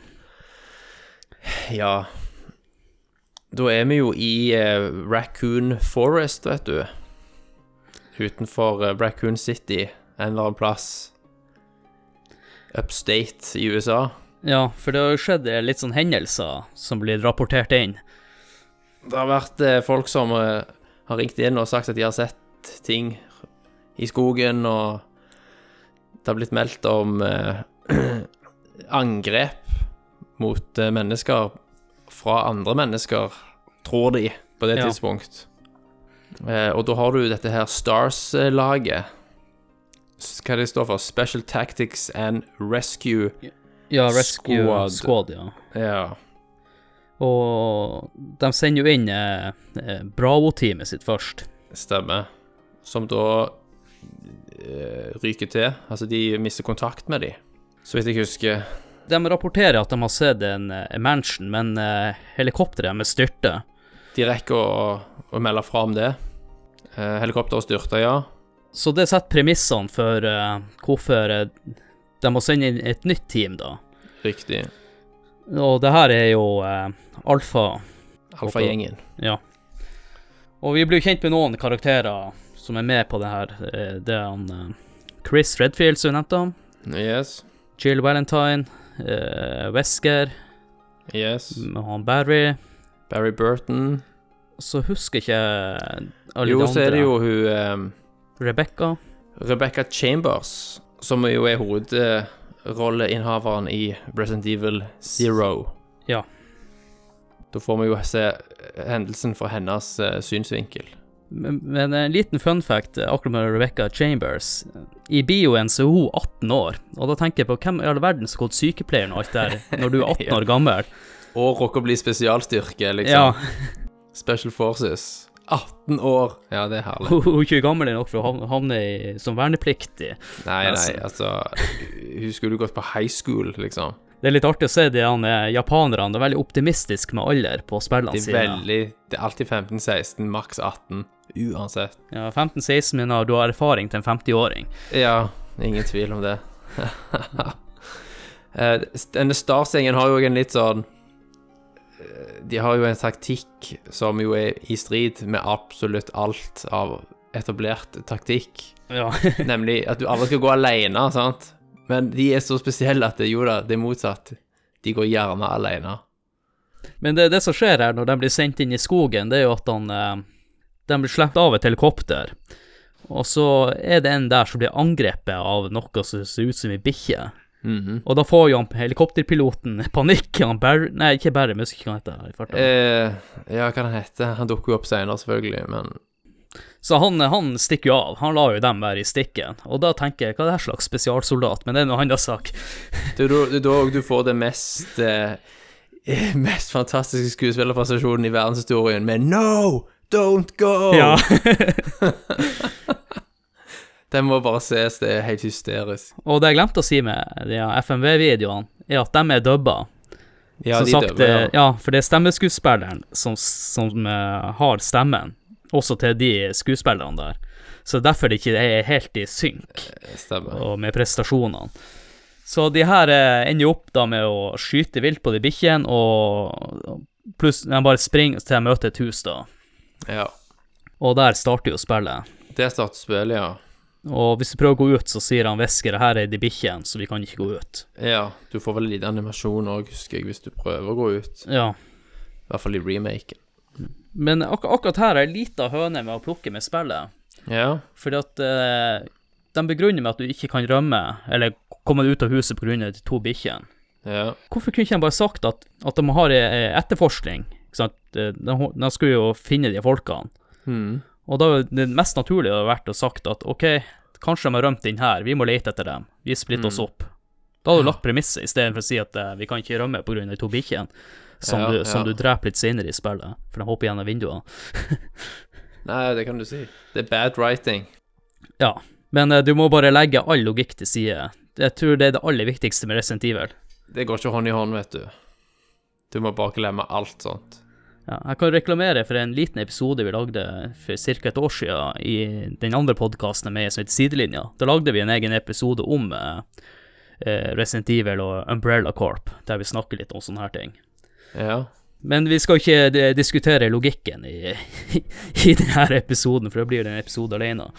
S2: Ja Da er vi jo i eh, Raccoon Forest, vet du. Utenfor eh, Raccoon City, en eller annen plass upstate i USA.
S1: Ja, for det har jo skjedd eh, litt sånn hendelser som blir rapportert inn.
S2: Det har vært eh, folk som eh, har ringt inn og sagt at de har sett ting i skogen, og det har blitt meldt om eh, angrep mot eh, mennesker fra andre mennesker, tror de, på det
S1: Ja.
S2: tidspunkt. Eh, og da har du dette her Stars-laget. Hva det står for? Special Tactics and Rescue.
S1: Ja, Rescue
S2: Squad.
S1: Squad, ja.
S2: Ja.
S1: Og de sender jo inn eh, eh, Bravo-teamet sitt først.
S2: Stemmer. Som da eh, ryker til. Altså, de mister kontakt med de, så vidt jeg husker.
S1: De rapporterer at de har sett en, eh, en mansion, men eh, helikopteret deres styrter.
S2: De rekker å, å melde fra om det. Eh, helikopteret styrter, ja.
S1: Så det setter premissene for hvorfor de må sende inn et nytt team, da.
S2: Riktig.
S1: Og det her er jo Alfa.
S2: Alfagjengen.
S1: Ja. Og vi blir kjent med noen karakterer som er med på det her. Det er han Chris Redfield, som vi nevnte.
S2: Yes.
S1: Jill Valentine. uh, Wesker.
S2: Yes.
S1: Han Barry.
S2: Barry Burton.
S1: Så husker ikke alle
S2: Jo,
S1: de
S2: så er det jo hun um,
S1: Rebecca.
S2: Rebecca Chambers, som jo er hovedrolleinnehaveren i Resident Evil Zero.
S1: Ja.
S2: Da får vi jo se hendelsen fra hennes uh, synsvinkel.
S1: Men, en liten fun fact eh, akkurat med Rebecca Chambers. I bioen så er hun 18 år, og da tenker jeg på hvem i all verden som har gått sykepleieren og alt der, når du er 18 år gammel.
S2: Og rocker bli spesialstyrke,
S1: Ja,
S2: liksom. Special Forces. 18 år. Ja, det er herlig.
S1: hun hun er ikke gammel nok for å havne- i, som vernepliktig.
S2: Nei, nei,
S1: Altså.
S2: altså Hun skulle gått på high school, liksom.
S1: Det er litt artig å se de japanerne, de er veldig optimistiske med alder på spillene
S2: Det er
S1: sine.
S2: veldig Det er alltid 15-16, maks 18. Uansett.
S1: Ja, 15-16 min, og du har erfaring til en 50-åring.
S2: Ja, ingen tvil om det. Eh, Denne Stars-gjengen har jo en litt sånn eh, De har jo en taktikk som jo er i strid med absolutt alt av etablert taktikk.
S1: Ja.
S2: Nemlig at du aldri skal gå alene, sant? Men de er så spesielle at det, jo da, det er motsatt. De går gjerne alene.
S1: Men det, det som skjer her når de blir sendt inn i skogen, det er jo at han, eh, de blir sluppet av et helikopter. Og så er det en der som blir angrepet av noe som ser ut som ei bikkje.
S2: Mhm.
S1: Og da får jo han helikopterpiloten panikk. Han Barry Nei, ikke Barry, men jeg husker ikke hva han heter.
S2: eh, Ja, hva han heter Han dukker jo opp senere, selvfølgelig, men
S1: Så han, han stikker jo av. Han lar jo dem være i stikken. Og da tenker jeg, hva er det her slags spesialsoldat? Men det er noe annen sak.
S2: Det er da du får det mest eh, Mest fantastiske skuespillerprestasjonen i verdenshistorien med No! Don't go!
S1: Ja.
S2: Den må bare ses, det er helt hysterisk.
S1: Og det jeg glemte å si med de FMV-videoene, er at de er dubba.
S2: Ja,
S1: som
S2: de
S1: sagt, eh,
S2: ja.
S1: ja, for det er stemmeskuespilleren som, som uh, har stemmen, også til de skuespillerne der. Så derfor det ikke er helt i synk og med prestasjonene. Så de her eh, ender jo opp da med å skyte vilt på de bikkjene, og pluss de bare springer til de møter et hus, da.
S2: Ja.
S1: Og der starter jo spillet.
S2: Det starter spillet, ja.
S1: Og hvis du prøver å gå ut, så sier han hvisker her er de bikkjene, så vi kan ikke gå ut.
S2: Ja, du får vel litt animasjon òg, husker jeg, hvis du prøver å gå ut.
S1: Ja.
S2: I hvert fall i remaken.
S1: Men ak akkurat her er ei lita høne med å plukke med spillet.
S2: Ja.
S1: Fordi at eh, de begrunner med at du ikke kan rømme, eller komme ut av huset pga. de to bikkjene.
S2: Ja.
S1: Hvorfor kunne ikke de bare sagt at, at de har etterforskning? Ikke sant? Eh, De, de skulle jo finne de folkene.
S2: Mm.
S1: Og da det mest naturlige hadde vært å sagt at OK, kanskje de har rømt inn her, vi må lete etter dem, vi splitter oss opp. Da hadde du lagt premisset, istedenfor å si at uh, vi kan ikke rømme pga. de to bikkjene, som,
S2: Ja,
S1: du, som du dreper litt senere i spillet, for de hopper gjennom vinduene.
S2: Nei, det kan du si. Det er bad writing.
S1: Ja, men uh, du må bare legge all logikk til side. Jeg tror det er det aller viktigste med Resident Evil.
S2: Det går ikke hånd i hånd, vet du. Du må bare glemme alt sånt.
S1: Ja, jeg kan reklamere for en liten episode vi lagde for ca. et år siden i den andre podkasten med som heter Sidelinja. Da lagde vi en egen episode om eh, eh, Resident Evil og Umbrella Corp, der vi snakker litt om sånne her ting.
S2: Ja.
S1: Men vi skal ikke eh, diskutere logikken i, i denne episoden, for da blir det en episode alene.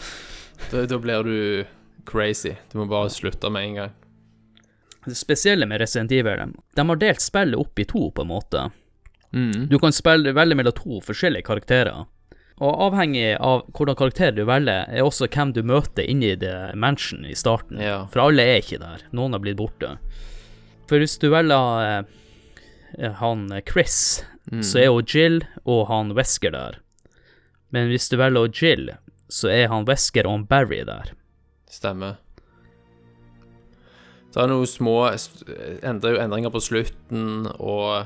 S2: Da, da blir du crazy. Du må bare slutte med en gang.
S1: Det spesielle med Resident Evil, de har delt spillet opp i to, på en måte.
S2: Mm.
S1: Du kan spille, velge mellom to forskjellige karakterer. Og avhengig av hvordan karakter du velger, er også hvem du møter inni det mansion i starten.
S2: Ja.
S1: For alle er ikke der. Noen har blitt borte. For hvis du velger eh, han Chris, Chris, så er jo Jill og han Wesker der. Men hvis du velger Jill, så er han Wesker og han Barry der.
S2: Stemmer. Det er noen små endringer på slutten og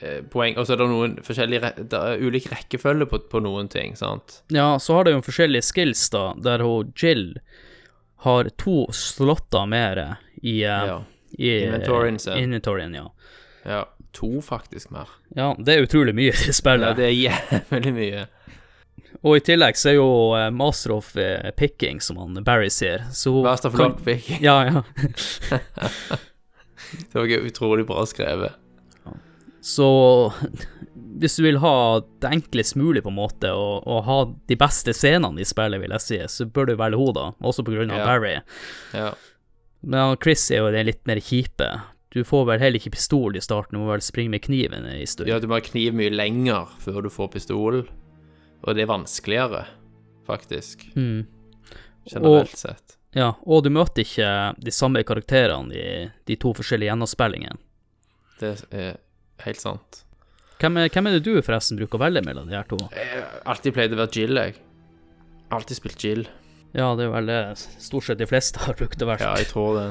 S2: eh, poeng Og så er det noen forskjellige Det er ulik rekkefølge på, på noen ting, sant?
S1: Ja, så har det jo forskjellige skills, da, der hun Jill har to slotter mer i, eh,
S2: Ja.
S1: i
S2: sin.
S1: Inventoryen, ja.
S2: Ja. To, faktisk, mer.
S1: Ja, det er utrolig mye i spillet.
S2: Ja, det er jævlig mye.
S1: Og i tillegg så er jo eh, Master of eh, Picking, som han Barry sier, så
S2: Master of
S1: kan-
S2: Picking
S1: Ja, ja.
S2: Det var ikke utrolig bra skrevet.
S1: Så hvis du vil ha det enklest mulig, på en måte, og, og ha de beste scenene i spillet, vil jeg si, så bør du velge henne. Også på grunn av
S2: Ja.
S1: Barry.
S2: Ja.
S1: Men Chris er jo den litt mer kjipe. Du får vel heller ikke pistol i starten, du må vel springe med kniven i stund.
S2: ja, du må ha kniv mye lenger før du får pistol, og det er vanskeligere, faktisk.
S1: Mm.
S2: Generelt sett.
S1: Ja, og du møter ikke de samme karakterene i de to forskjellige gjennomspillingene.
S2: Det er helt sant.
S1: Hvem er, hvem er det du forresten bruker å velge mellom de her to?
S2: Jeg har alltid pleide å være Jill, jeg. Alltid spilt Jill.
S1: Ja, det er vel det stort sett de fleste har brukt å være.
S2: Ja, jeg tror det.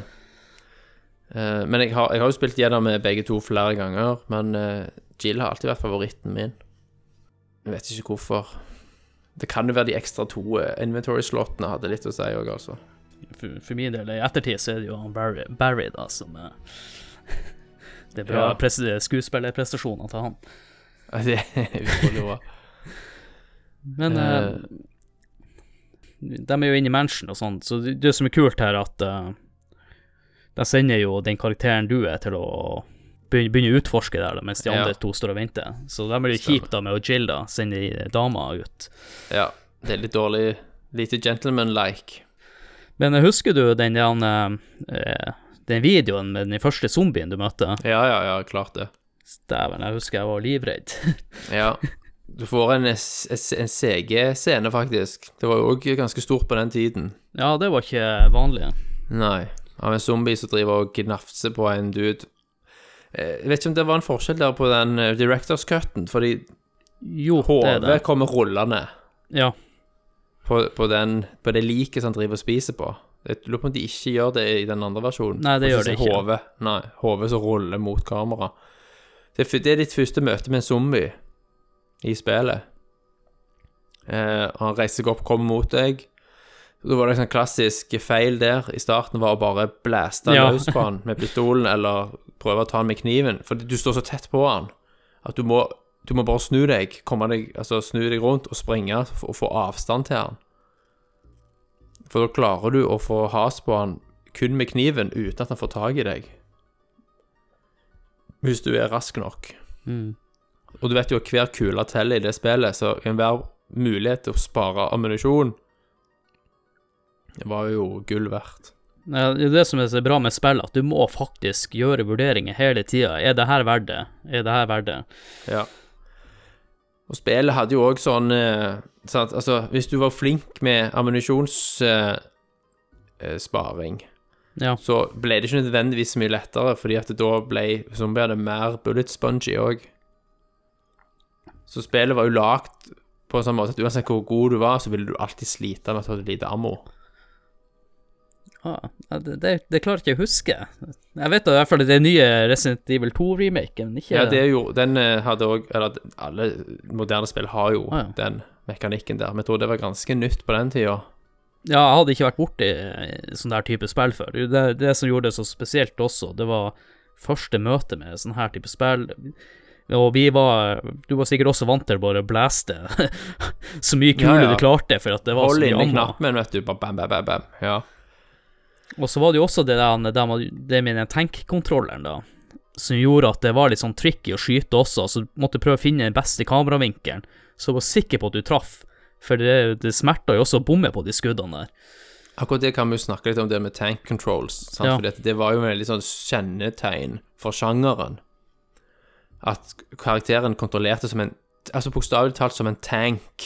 S2: Eh, men jeg har, jeg har jo spilt gjennom med begge to flere ganger, men uh, Jill har alltid vært favoritten min. Jeg vet ikke hvorfor. Det kan jo være de ekstra to eh, inventory-slottene hadde litt å si òg, altså.
S1: For, for min del, i ettertid, så er det jo Barry, Barry da, som uh, Det er bra
S2: Ja.
S1: pres skuespillerprestasjoner til han.
S2: Det er utrolig bra.
S1: Men
S2: Eh.
S1: eh, de er jo inne i mansion og sånt, så det, som er kult her, er at eh, de sender jo den karakteren du er, til å begynne, å utforske der, da, mens de
S2: Ja.
S1: andre to står og venter. Så da blir det kjipt da med å Jill da, sende de dama ut.
S2: Ja, det er litt dårlig. Lite gentleman-like.
S1: Men eh, husker du den, den, eh, den videoen med den første zombien du møtte?
S2: Ja, ja, ja, klart det.
S1: Dæven, jeg husker jeg var livredd.
S2: Ja. Du får en, en CG-scene, faktisk. Det var jo òg ganske stort på den tiden.
S1: ja, det var ikke vanlig.
S2: Nei. Av en zombie som driver og gnafser på en dude. Eh, Jeg vet ikke om det var en forskjell der på den eh, Directors Cutten, fordi
S1: Jo, det
S2: hodet
S1: det.
S2: kommer rullende.
S1: Ja.
S2: på, på, den, på det liket som han driver og spiser på. Jeg lurer på om de ikke gjør det i den andre versjonen.
S1: Nei, det gjør
S2: de
S1: det ikke.
S2: Hodet, nei, hodet som ruller mot kamera. Det det er ditt første møte med en zombie i spillet. Eh, han reiser seg opp, kommer mot deg. Da var det en sånn klassisk feil der i starten, var å bare blæste
S1: Ja.
S2: løs på han med pistolen, eller prøve å ta han med kniven. For du står så tett på han at du må, du må bare snu deg, komme deg, altså snu deg rundt og springe og få avstand til han. For da klarer du å få has på han kun med kniven uten at han får tak i deg. Hvis du er rask nok.
S1: Mm.
S2: Og du vet jo at hver kule teller i det spillet, så enhver mulighet til å spare ammunisjon det var jo gull verdt.
S1: Ja, Det er det som er så bra med spill, at du må faktisk gjøre vurderinger hele tida. Er det her verdt det? Er det her verdt det?
S2: Ja. Og spillet hadde jo òg sånn eh, sant? Altså, hvis du var flink med ammunisjonssparing, eh,
S1: Ja.
S2: så ble det ikke nødvendigvis mye lettere, fordi at da ble zombiene mer bullet spongy òg. Så spillet var jo lagd på en sånn måte at uansett hvor god du var, så ville du alltid slite med at du hadde lite ammo.
S1: Ah, ja, det, det, det klarer ikke jeg å huske. Jeg vet da i hvert fall det er nye Resident Evil 2-remaken, ikke
S2: Ja, det er jo Den eh, hadde òg Eller alle moderne spill har jo
S1: Ah, ja.
S2: den mekanikken der, men jeg tror det var ganske nytt på den tida.
S1: Ja, jeg hadde ikke vært borti eh, sånn der type spill før. Det, det, som gjorde det så spesielt også, det var første møte med sånn her type spill. Og vi var Du var sikkert også vant til å bare blæste så mye kule
S2: Ja, ja.
S1: du klarte, for at det var
S2: Hold
S1: så mye
S2: annet.
S1: Hold inni
S2: knappen, vet du. Bam, bam, bam, bam. Ja.
S1: Og så var det jo også det, der, det med den tank-kontrolleren, da, som gjorde at det var litt sånn tricky å skyte også, så du måtte prøve å finne den beste kameravinkelen, så var sikker på at du traff, for det, det smerta jo også å bomme på de skuddene der.
S2: Akkurat det kan vi jo snakke litt om, det med tank controls. Sant?
S1: Ja.
S2: for det var jo veldig sånn kjennetegn for sjangeren. At karakteren kontrollerte som en Altså bokstavelig talt som en tank.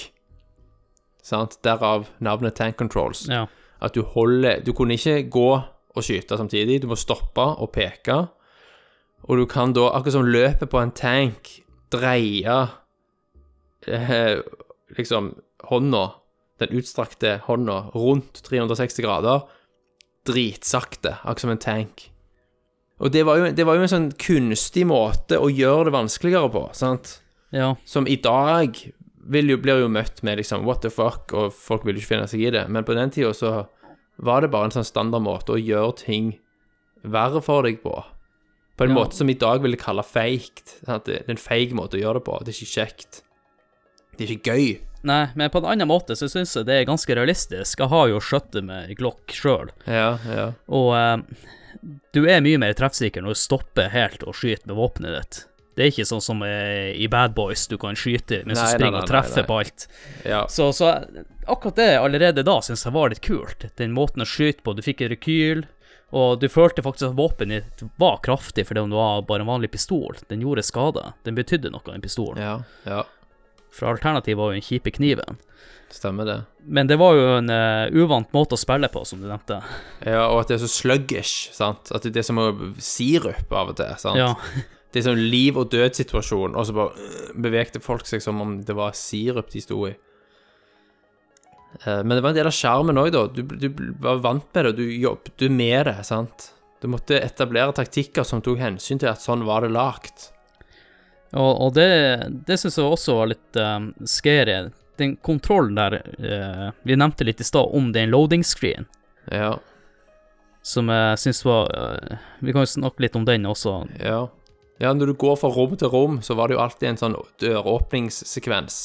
S2: Sant? Derav navnet tank controls.
S1: Ja.
S2: At du holder Du kunne ikke gå og skyte samtidig. Du må stoppe og peke. Og du kan da, akkurat som løpet på en tank, dreie eh, liksom hånda, den utstrakte hånda, rundt 360 grader, dritsakte, akkurat som en tank. Og det var, jo, det var jo en sånn kunstig måte å gjøre det vanskeligere på, sant?
S1: Ja.
S2: Som i dag jo, blir jo møtt med liksom what the fuck, og folk vil jo ikke finne seg i det. Men på den tida så var det bare en sånn standard måte å gjøre ting verre for deg på. På en
S1: Ja.
S2: måte som i dag ville kalle feigt. Det er en feig måte å gjøre det på. Det er ikke kjekt. Det er ikke gøy.
S1: Nei, men på en annen måte så syns jeg det er ganske realistisk. Jeg har jo skjøttet med Glock sjøl,
S2: Ja, ja.
S1: og uh, du er mye mer treffsikker når du stopper helt og skyter med våpenet ditt. Det er ikke sånn som eh, i Bad Boys, du kan skyte mens
S2: Nei,
S1: du springer
S2: nei,
S1: og treffer
S2: nei, nei.
S1: på alt.
S2: ja.
S1: Så, så akkurat det allerede da syns jeg var litt kult. Den måten å skyte på. Du fikk en rekyl, og du følte faktisk at våpenet ditt var kraftig fordi det var bare en vanlig pistol. Den gjorde skade. Den betydde noe, den pistolen.
S2: Ja, ja.
S1: For alternativet var jo den kjipe kniven.
S2: Stemmer det.
S1: Men det var jo en uh, uvant måte å spille på, som du nevnte.
S2: Ja, og at det er så sluggish, sant. At det er som å sirup av og til, sant.
S1: Ja.
S2: Det er sånn liv og død-situasjon, og så bare øh, bevegte folk seg som om det var sirup de sto i. Eh, Men det var en del av sjarmen òg, da. Du, du var vant med det, og du jobbet med det, sant. Du måtte etablere taktikker som tok hensyn til at sånn var det lagt.
S1: Og, og det, det syns jeg også var litt um, scary. Den kontrollen der uh, Vi nevnte litt i stad om den loading screen,
S2: Ja,
S1: som jeg syns var uh, Vi kan jo snakke litt om den også.
S2: ja. Ja, når du går fra rom til rom, så var det jo alltid en sånn døråpningssekvens.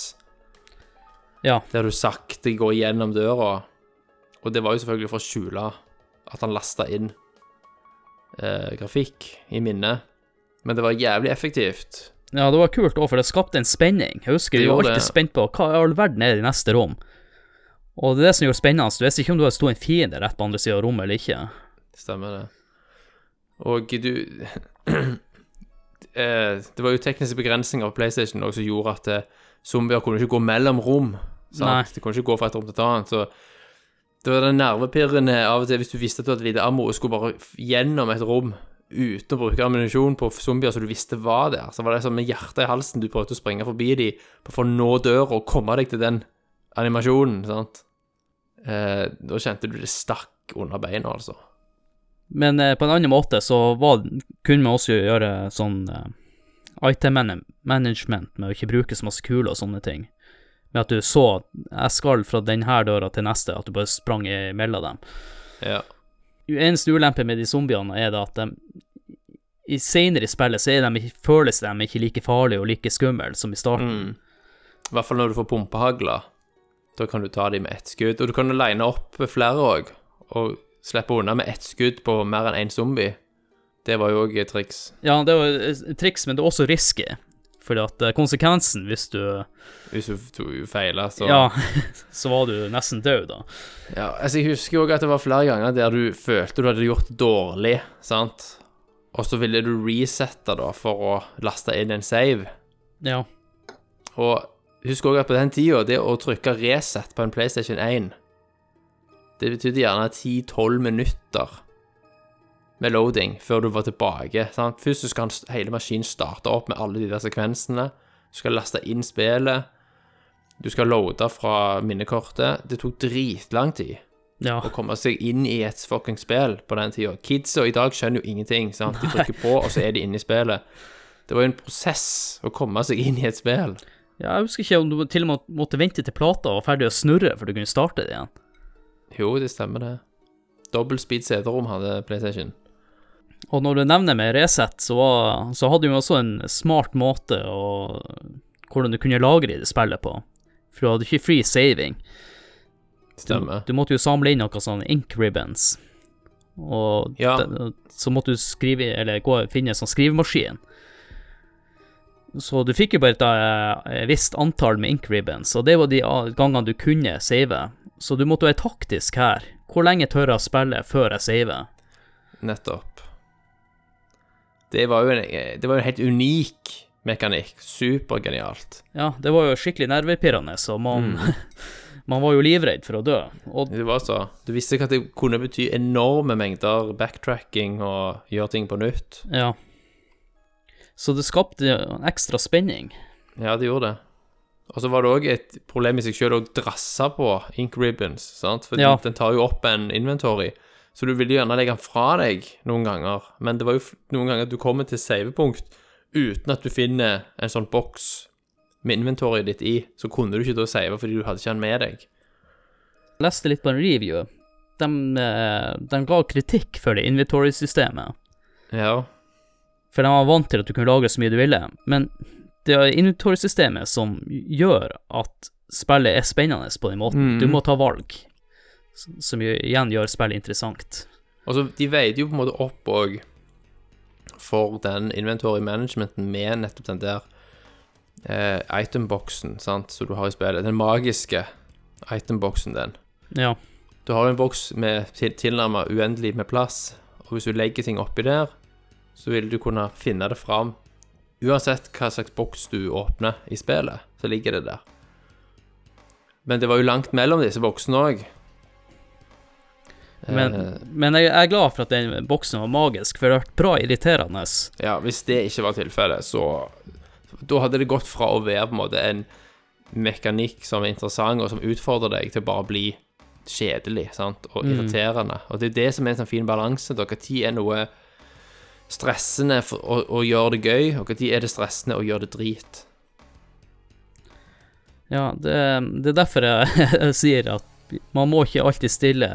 S1: Ja.
S2: Der du sakte går gjennom døra. Og det var jo selvfølgelig for å skjule at han lasta inn eh, grafikk i minnet. Men det var jævlig effektivt.
S1: Ja, det var kult òg, for det skapte en spenning. Jeg husker Vi var alltid
S2: det.
S1: spent på hva i all verden er det i neste rom. Og det er det som gjør spennende. Du visste ikke om det sto en fiende rett på andre sida av rommet eller ikke.
S2: Stemmer det. Og du eh, Det var jo tekniske begrensninger på PlayStation også, som gjorde at eh, zombier kunne ikke gå mellom rom. Sant? De kunne ikke gå fra et rom til et annet. Så det var det nervepirrende av og til hvis du visste at du hadde lite ammo og skulle bare gjennom et rom uten å bruke ammunisjon på zombier som du visste var der. Så var det som med hjertet i halsen du prøvde å springe forbi de for å nå døra og komme deg til den animasjonen. sant? eh, Da kjente du det stakk under beina, altså.
S1: Men eh, på en annen måte så var, kunne vi også gjøre sånn eh, item management med å ikke bruke så masse kuler og sånne ting. Med at du så jeg skal fra denne døra til neste, at du bare sprang imellom dem.
S2: Ja.
S1: Eneste ulempe med de zombiene er det at de, i senere i spillet så de, føles de ikke like farlige og like skumle som i starten.
S2: Mm. I hvert fall når du får pumpehagler. Da kan du ta dem med ett skudd. Og du kan line opp flere òg, og slippe unna med ett skudd på mer enn én zombie. Det var jo òg triks.
S1: Ja, det var triks, men det er også risky. Fordi at eh, konsekvensen hvis du
S2: Hvis du feiler, så
S1: Ja, så var du nesten død, da.
S2: Ja, altså Jeg husker jo også at det var flere ganger der du følte du hadde gjort dårlig, sant? Og så ville du resette da for å laste inn en save.
S1: Ja.
S2: Og husk også at på den tida, det å trykke reset på en PlayStation 1 Det betydde gjerne 10-12 minutter med loading før du var tilbake. Sant? Først så skal hele maskinen starte opp med alle de der sekvensene. Du skal laste inn spillet. Du skal loade fra minnekortet. Det tok dritlang tid
S1: Ja.
S2: å komme seg inn i et fucking spill på den tida. Kidsa i dag skjønner jo ingenting. sant? De trykker på, og så er de inne i spillet. Det var jo en prosess å komme seg inn i et spill.
S1: ja, jeg husker ikke om du til og med måtte vente til plata var ferdig å snurre før du kunne starte det igjen.
S2: Jo, det stemmer det. Dobbel speed CD-rom hadde PlayStation.
S1: Og når du nevner med Resett, så, så hadde vi også en smart måte å hvordan du kunne lagre i det spillet på. For du hadde ikke free saving.
S2: Stemmer.
S1: Du måtte jo samle inn noen sånne ink ribbons. Og
S2: Ja.
S1: de, så måtte du skrive, eller gå og finne en sånn skrivemaskin. Så du fikk jo bare et et visst antall med ink ribbons, og det var de gangene du kunne save. Så du måtte være taktisk her. Hvor lenge tør jeg spille før jeg saver?
S2: Nettopp. Det var jo en, det var en helt unik mekanikk. Supergenialt.
S1: Ja, det var jo skikkelig nervepirrende, så man, man var jo livredd for å dø. Og
S2: Det var så. Du visste ikke at det kunne bety enorme mengder backtracking og gjøre ting på nytt.
S1: ja. Så det skapte ekstra spenning.
S2: Ja, det gjorde det. Og så var det òg et problem i seg sjøl å drasse på ink ribbons, sant? For
S1: Ja.
S2: den tar jo opp en inventory. Så du ville gjerne legge den fra deg noen ganger, men det var jo noen ganger at du kommer til savepunkt uten at du finner en sånn boks med inventoryet ditt i, så kunne du ikke da save fordi du hadde ikke den med deg.
S1: Jeg leste litt på en review. De, eh, de ga kritikk for det inventory-systemet.
S2: Ja.
S1: For de var vant til at du kunne lagre så mye du ville. Men det er inventory-systemet som gjør at spillet er spennende på den måten.
S2: Mm.
S1: Du må ta valg, som igjen gjør spillet interessant.
S2: Altså, De veide jo på en måte opp òg for den inventory managementen med nettopp den der eh, itemboksen sant, som du har i spillet. Den magiske itemboksen, den.
S1: Ja.
S2: Du har en boks med til, tilnærmet uendelig med plass, og hvis du legger ting oppi der, så vil du kunne finne det fram. Uansett hva slags boks du åpner i spillet, så ligger det der. Men det var jo langt mellom disse boksene òg.
S1: Men, men jeg er glad for at den boksen var magisk, for det har vært bra irriterende.
S2: Ja, hvis det ikke var tilfellet, så Da hadde det gått fra å være på en måte en mekanikk som er interessant, og som utfordrer deg, til å bare bli kjedelig sant? og
S1: Mm.
S2: irriterende. Og det er det som er en sånn fin balanse. Når er noe stressende å, å gjøre det gøy, og når er det stressende å gjøre det drit.
S1: Ja, det, det er derfor jeg, sier at man må ikke alltid stille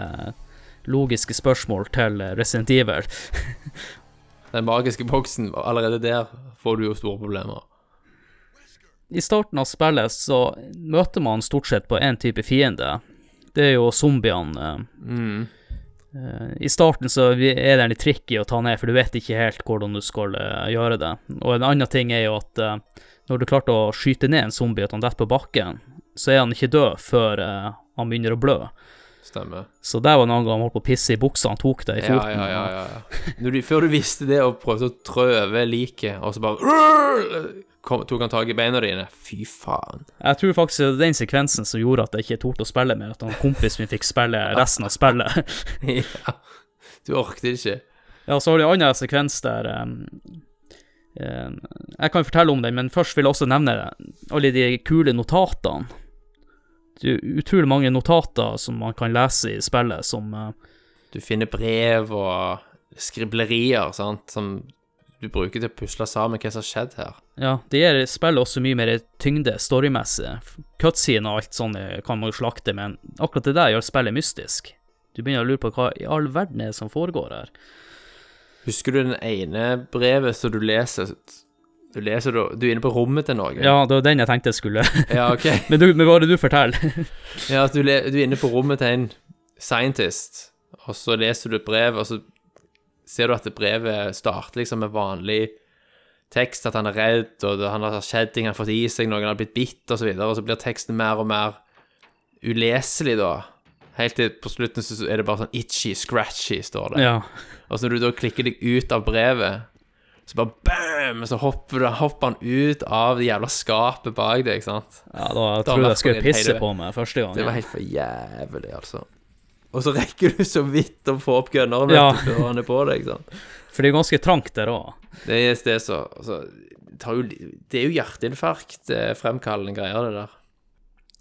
S1: logiske spørsmål til Resident Evil.
S2: Den magiske boksen, allerede der får du jo store problemer.
S1: I starten av spillet så møter man stort sett på én type fiende. Det er jo zombiene.
S2: Mm.
S1: Eh, I starten så er det litt tricky å ta ned, for du vet ikke helt hvordan du skal eh, gjøre det. Og en annen ting er jo at eh, når du klarte å skyte ned en zombie at han detter på bakken, så er han ikke død før han begynner å blø.
S2: Stemmer.
S1: Så der var det noen gang han holdt på å pisse i buksa, han tok det i
S2: Ja,
S1: foten.
S2: ja, ja. ja, ja. Du, før du visste det og prøvde å trø over liket, og så bare kom, tok han tak i beina dine. Fy faen.
S1: Jeg tror faktisk det er den sekvensen som gjorde at jeg ikke torde å spille mer, at han kompisen min fikk spille resten av spillet.
S2: ja. Du orket ikke.
S1: Ja, så har du en annen sekvens der um, um, Jeg kan fortelle om den, men først vil jeg også nevne alle de kule notatene. det er utrolig mange notater som man kan lese i spillet, som uh,
S2: Du finner brev og skriblerier, sant, som du bruker til å pusle sammen hva som har skjedd her.
S1: Ja, det gir spillet også mye mer tyngde storymessig. Cutscene og alt sånt eh, kan man jo slakte, men akkurat det der gjør spillet mystisk. Du begynner å lure på hva i all verden er det som foregår her.
S2: Husker du den ene brevet som du leser? Du leser du er inne på rommet til noen.
S1: Ja, det var den jeg tenkte jeg skulle
S2: Ja, ok.
S1: Men, du, men hva er det du forteller?
S2: Ja, at du, du er inne på rommet til en scientist, og så leser du et brev, og så ser du at det brevet starter liksom med vanlig tekst, at han er redd, og det, han har skjedd ting, han har fått i seg, noen har blitt bitt, og så videre, og så blir teksten mer og mer uleselig da. Helt til på slutten så er det bare sånn itchy, scratchy, står det.
S1: ja.
S2: Og så når du da klikker deg ut av brevet, så bare bam, så hopper, du, hopper han ut av det jævla skapet bak deg, ikke sant?
S1: ja, da
S2: Da
S1: tror jeg jeg skulle pisse på meg første gang.
S2: Det var helt for jævlig, altså. Og så rekker du så vidt å få opp gunneren
S1: Ja.
S2: før han er på deg, ikke sant.
S1: For det er ganske trangt der òg.
S2: Det er det så altså, det, tar jo, det er jo hjerteinfarkt fremkallende greier, det der.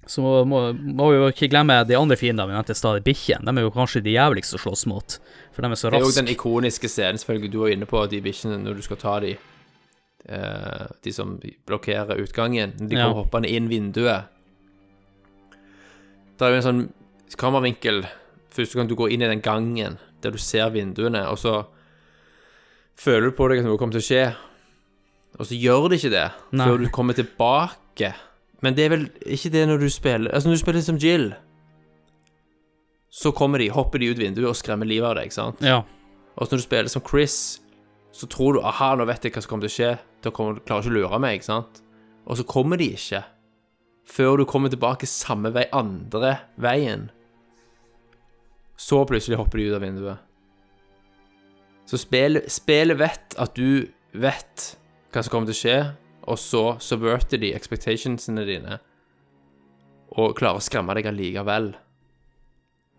S1: Så må, må vi jo ikke glemme de andre fiendene vi nevnte stadig, stad, bikkjene. De er jo kanskje de jævligste å slåss mot, for de er så raske.
S2: Det er jo den ikoniske scenen selvfølgelig du var inne på, de bikkjene når du skal ta de eh, De som blokkerer utgangen. De
S1: Ja.
S2: kommer hoppende inn vinduet. Det er jo en sånn kameravinkel første gang du går inn i den gangen der du ser vinduene, og så føler du på deg at noe kommer til å skje, og så gjør det ikke det
S1: Nei.
S2: før du kommer tilbake. Men det er vel ikke det når du spiller Altså, når du spiller som Jill, så kommer de, hopper de ut vinduet og skremmer livet av deg, ikke sant?
S1: Ja.
S2: Og så når du spiller som Chris, så tror du aha, nå vet jeg hva som kommer til å skje. Da kommer, klarer ikke å lure meg, ikke sant? Og så kommer de ikke. Før du kommer tilbake samme vei, andre veien. Så plutselig hopper de ut av vinduet. Så spillet, spil vet at du vet hva som kommer til å skje, og så subverter de expectationsene dine og klarer å skremme deg allikevel.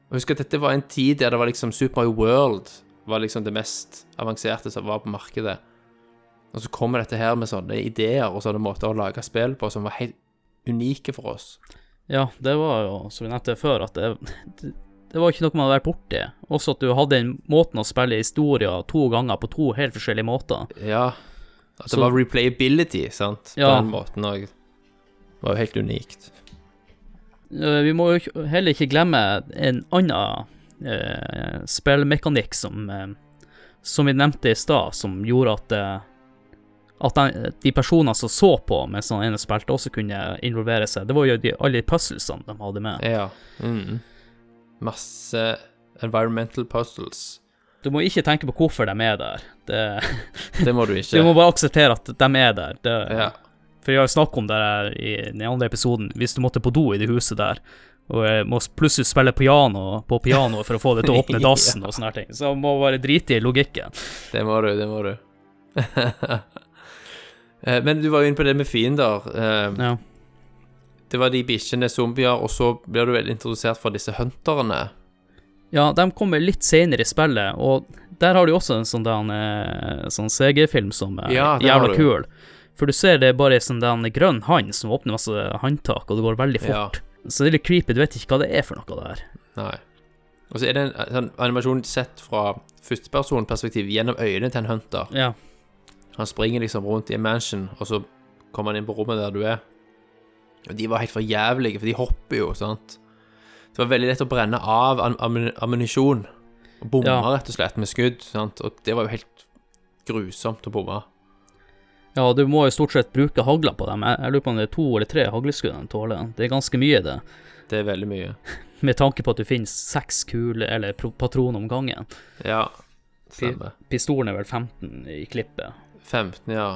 S2: Og Husk at dette var en tid der det var liksom Super Mario World var liksom det mest avanserte som var på markedet. Og så kommer dette her med sånne ideer og sånne måter å lage spill på som var helt unike for oss.
S1: Ja, det var jo, som vi nevnte før, at det, det, var ikke noe man hadde vært borti. Også at du hadde den måten å spille historier to ganger på to helt forskjellige måter.
S2: Ja. At det
S1: Så-
S2: var replayability, sant, på
S1: Ja.
S2: den måten òg. Det var jo helt unikt.
S1: Eh, Vi må jo heller ikke glemme en annen eh, spillmekanikk som, eh, som vi nevnte i stad, som gjorde at, eh, at den, de personene som så på mens han ene spilte, også kunne involvere seg. Det var jo de, alle de puzzlesene de hadde med.
S2: Ja. Mm. Masse environmental puzzles.
S1: Du må ikke tenke på hvorfor de er der. Det,
S2: Det må du ikke.
S1: du må bare akseptere at de er der. Det,
S2: Ja.
S1: For jeg har snakket om det her i den andre episoden, hvis du måtte på do i det huset der, og må plutselig spille piano på pianoet for å få det til å åpne dassen og sånne ting, så må bare drite i logikken.
S2: Det må du, det må du. Eh, Men du var jo inne på det med fiender. Eh,
S1: Ja.
S2: Det var de bikkjene, zombier, og så blir du vel introdusert for disse hunterne.
S1: ja, de kommer litt senere i spillet, og der har du også en sånn, eh, sånn CG-film som er
S2: Ja,
S1: jævla kul. For du ser det er bare en sånn der grønn hand som åpner masse håndtak, og det går veldig
S2: Ja.
S1: fort. Så det er litt creepy, du vet ikke hva det er for noe der.
S2: Nei. Og så er det en sånn animasjon sett fra førstepersonperspektiv gjennom øynene til en hunter.
S1: Ja.
S2: Han springer liksom rundt i en mansion, og så kommer han inn på rommet der du er. Og de var helt for jævlige, for de hopper jo, sant. Det var veldig lett å brenne av ammunisjon. Og bomme,
S1: Ja.
S2: rett og slett, med skudd, sant. Og det var jo helt grusomt å bomme.
S1: Ja, du må jo stort sett bruke hagla på dem. Jeg, jeg lurer på om det er to eller tre hagleskudd de tåler. Det er ganske mye, det.
S2: Det er veldig mye.
S1: Med tanke på at du finner seks kuler, eller patroner om gangen.
S2: Ja, stemmer.
S1: Pistolen er vel 15 i klippet.
S2: 15, ja.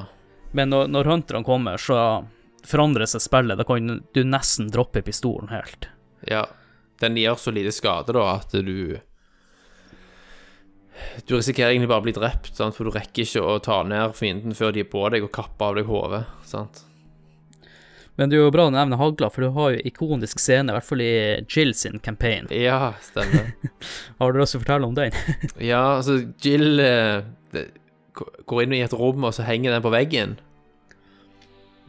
S1: Men når, når hunterne kommer, så forandrer seg spillet. Da kan du nesten droppe pistolen helt.
S2: Ja. Den gjør så lite skade, da, at du Du risikerer egentlig bare å bli drept, sant? for du rekker ikke å ta ned fienden før de er på deg og kapper av deg hodet. sant?
S1: Men det er jo bra å nevne hagla, for du har jo ikonisk scene, i hvert fall i Jill sin campaign.
S2: Ja, stemmer.
S1: Har du lyst til å fortelle om den?
S2: Ja, altså, Jill eh, går inn i et rom, og så henger den på veggen.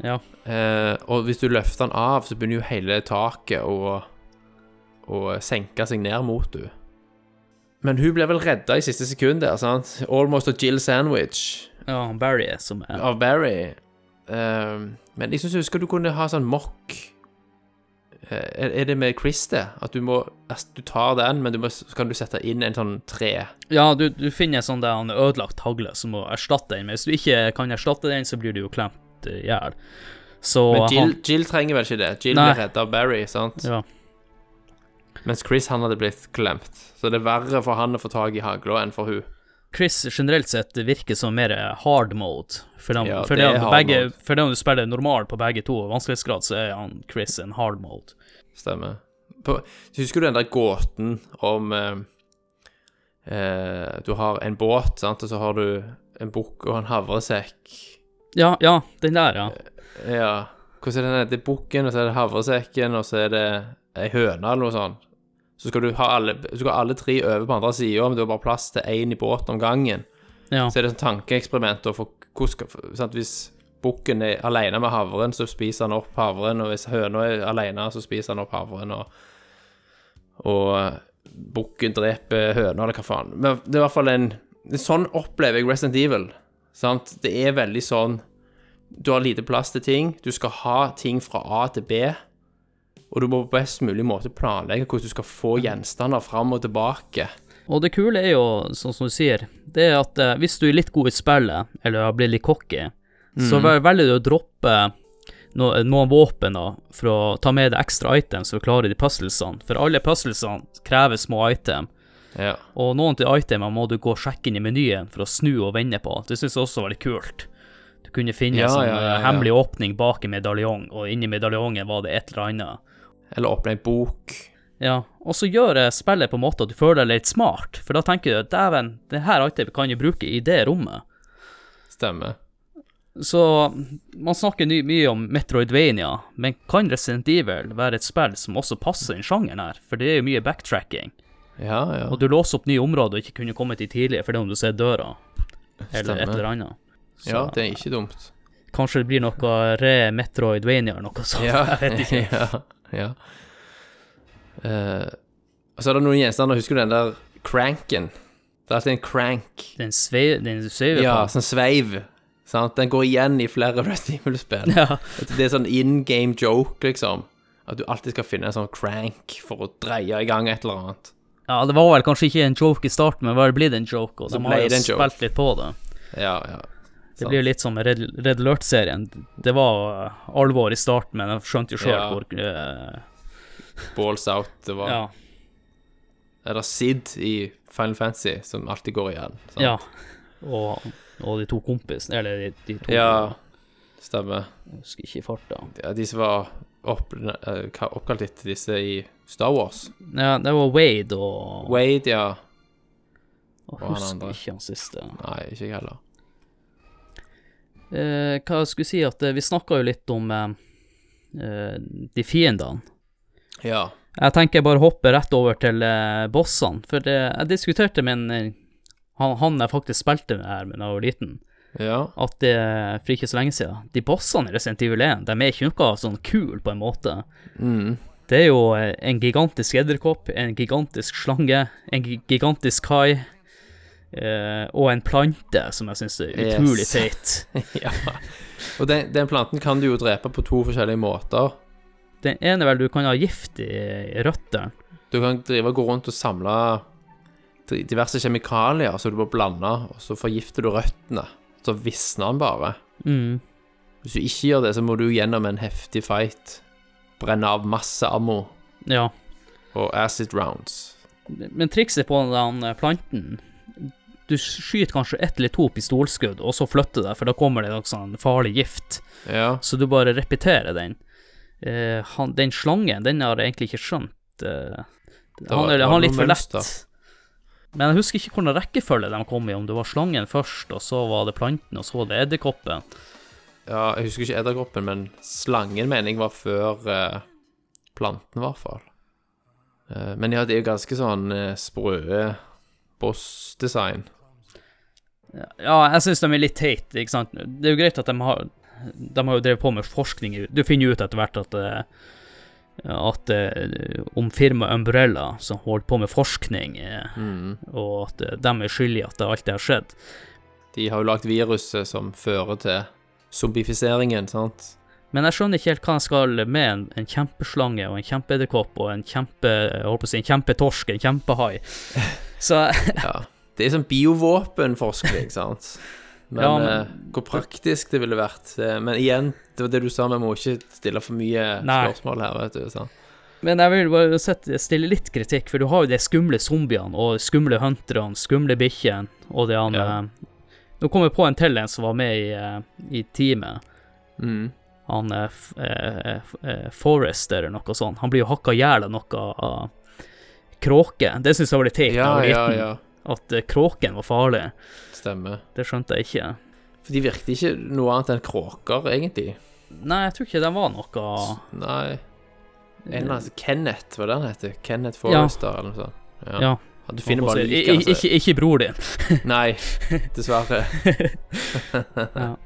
S1: Ja.
S2: Eh, og hvis du løfter den av, så begynner jo hele taket å, å senke seg ned mot du. Men hun ble vel redda i siste sekund der, sant? Almost a Jill sandwich
S1: ja, Barry er som er
S2: av Barry. Eh, men jeg syns jeg husker du kunne ha sånn mock Eh, Er er det med Chris, det? At du må altså, Du tar den, men du må, så kan du sette inn en sånn tre.
S1: Ja, du, du finner en sånn der er ødelagt hagle som må erstatte den, men hvis du ikke kan erstatte den, så blir du jo klemt i hjel. Så
S2: Men Jill,
S1: han
S2: Jill trenger vel ikke det? Jill
S1: Nei.
S2: blir redda av Barry, sant?
S1: Ja.
S2: Mens Chris han hadde blitt klemt. Så det er verre for han å få tak i hagla enn for hun.
S1: Chris generelt sett virker som mer hard mode. For dem,
S2: Ja,
S1: for
S2: det
S1: dem, begge,
S2: mode.
S1: for dem du spiller normal på begge to vanskelighetsgrad, så er han Chris en hard mode.
S2: Stemmer. På, husker du den der gåten om eh, eh, Du har en båt, sant, og så har du en bukk og en havresekk.
S1: Ja, ja, den der, ja.
S2: Ja. Hvordan er den? Det er bukken, og så er det havresekken, og så er det ei høne eller noe sånt. Så skal du ha alle, du skal ha alle tre over på andre sida, men du har bare plass til én i båten om gangen.
S1: ja.
S2: Så er det et tankeeksperiment. for- hvordan sant, Hvis bukken er alene med havren, så spiser han opp havren, og hvis høna er alene, så spiser han opp havren, og, og bukken dreper høna, eller hva faen. Men det er i hvert fall en Sånn opplever jeg Resident Evil. Sant? Det er veldig sånn Du har lite plass til ting. Du skal ha ting fra A til B. Og du må på best mulig måte planlegge hvordan du skal få gjenstander fram og tilbake.
S1: Og det kule er jo, sånn som du sier, det er at eh, hvis du er litt god i spillet, eller har blitt litt cocky, så vel- velger du å droppe no, noen våpen da, for å ta med deg ekstra items for å klare de puzzlesene. For alle puzzlesene krever små item,
S2: Ja.
S1: og noen til itemene må du gå og sjekke inn i menyen for å snu og vende på. Det synes jeg også var litt kult. Du kunne finne
S2: Ja,
S1: en sånn
S2: ja,
S1: eh,
S2: ja.
S1: hemmelig åpning bak en medaljong, og inni medaljongen var det et eller annet.
S2: Eller åpne ei bok.
S1: Ja, og så gjør spillet på en måte at du føler deg litt smart, for da tenker du dæven, det her itemet kan jeg bruke i det rommet.
S2: Stemmer.
S1: Så man snakker mye om Metroidvania, men kan Resident Evil være et spill som også passer inn sjangeren her? For det er jo mye backtracking,
S2: Ja, ja.
S1: og du låser opp nye områder og ikke kunne kommet dit tidligere fordi om du ser døra, eller et eller annet. Så
S2: Ja, det er ikke dumt.
S1: kanskje det blir noe re-Metroidvania eller noe sånt,
S2: Ja,
S1: jeg vet ikke.
S2: ja, ja. Uh, så er det noen gjenstander. Husker du den der cranken? Det er alltid en crank.
S1: Den, sve, den sveiver
S2: Ja, sånn sveiv. Sant? Den går igjen i flere Resident Evil-spill.
S1: Ja.
S2: Det er sånn in game joke, liksom. At du alltid skal finne en sånn crank for å dreie i gang et eller annet.
S1: Ja, det var vel kanskje ikke en joke i starten, men var det blitt en joke, og
S2: Så
S1: de har jo spilt litt på det.
S2: Ja, ja.
S1: Det blir litt som Red, Red Alert-serien. Det var alvor i starten, men jeg skjønte jo sjøl
S2: Ja.
S1: hvor uh,
S2: Balls out. Det var
S1: Ja.
S2: Er det Sid i Final Fantasy som alltid går igjen? sant?
S1: ja. Og, og de to kompisene, eller de, de to
S2: Ja, stemmer.
S1: Jeg husker ikke i farta.
S2: Ja, de som var opp, eh, oppkalt etter disse i Star Wars.
S1: Ja, det var Wade og
S2: Wade, ja.
S1: og
S2: og
S1: husker ikke han siste.
S2: Nei, ikke jeg heller.
S1: Eh, hva jeg skulle si, at eh, vi snakka jo litt om eh, eh, de fiendene.
S2: Ja.
S1: Jeg tenker jeg bare hopper rett over til eh, bossene, for det, jeg diskuterte med en han, han jeg faktisk spilte med her da jeg var liten,
S2: Ja.
S1: at det, for ikke så lenge siden, de bossene i Resident Evil 1, de er ikke noe sånn kul på en måte.
S2: Mm.
S1: Det er jo eh, en gigantisk edderkopp, en gigantisk slange, en gigantisk kai, eh, og en plante som jeg syns er
S2: Yes.
S1: teit.
S2: ja. Og den, den planten kan du jo drepe på to forskjellige måter.
S1: Den ene vel du kan ha gift i, i røttene.
S2: Du kan drive og gå rundt og samle diverse kjemikalier som du må blande, og så forgifter du røttene. Så visner han bare.
S1: Mm.
S2: Hvis du ikke gjør det, så må du gjennom en heftig fight. Brenne av masse ammo
S1: Ja.
S2: og acid rounds.
S1: Men trikset på den eh, planten Du skyter kanskje ett eller to pistolskudd, og så flytter det, for da kommer det noe sånn farlig gift.
S2: Ja.
S1: Så du bare repeterer den. Uh, han, den slangen, den har jeg egentlig ikke skjønt. Uh,
S2: var-
S1: han, er, han er litt for
S2: mønster.
S1: Men jeg husker ikke hvordan rekkefølge de kom i, om det var slangen først, og så var det planten, og så var det edderkoppen.
S2: ja, jeg husker ikke edderkoppen, men slangen mener jeg var før eh, planten, i hvert fall. Eh, men ja, det er jo ganske sånn uh, sprø boss-design.
S1: Ja, jeg syns de er litt teite, ikke sant. Det er jo greit at de har De har jo drevet på med forskning Du finner jo ut etter hvert at eh, at eh, om firmaet Umbrella, som holder på med forskning, eh,
S2: Mm.
S1: og at eh, de er skyldige at alt det har skjedd.
S2: De har jo lagd viruset som fører til zombifiseringen, sant?
S1: Men jeg skjønner ikke helt hva jeg skal med en, en kjempeslange og en kjempeedderkopp og en kjempe jeg holdt på å si, en kjempetorsk, en kjempehai. Så
S2: Ja. Det er sånn biovåpenforskning, sant? Men,
S1: Ja, men-
S2: eh, hvor praktisk det ville vært eh, Men igjen, det var det du sa, vi må ikke stille for mye
S1: Nei.
S2: spørsmål her, vet du. Sant?
S1: Men jeg vil bare sette, stille litt kritikk, for du har jo de skumle zombiene og skumle hunterne, skumle bikkjene og det han
S2: Ja.
S1: Nå kom jeg på en til en som var med i, eh, i teamet.
S2: Mm.
S1: Han eh, eh, Forrest eller noe sånt. Han blir jo hakka i hjel av noe av kråke. Det syns jeg var litt teit da
S2: Ja,
S1: jeg var
S2: ja, ja.
S1: At eh, kråken var farlig.
S2: Stemmer.
S1: Det skjønte jeg ikke.
S2: For de virket ikke noe annet enn kråker, egentlig.
S1: Nei, jeg tror ikke den var noe
S2: Nei. En eller annen Kenneth, hva det han heter? Kenneth Forrester, eller noe sånt. Ja.
S1: Ja.
S2: Du finner bare
S1: I-
S2: lik,
S1: i-
S2: altså.
S1: Ikke, ikke bror din.
S2: Nei, dessverre.
S1: Ja.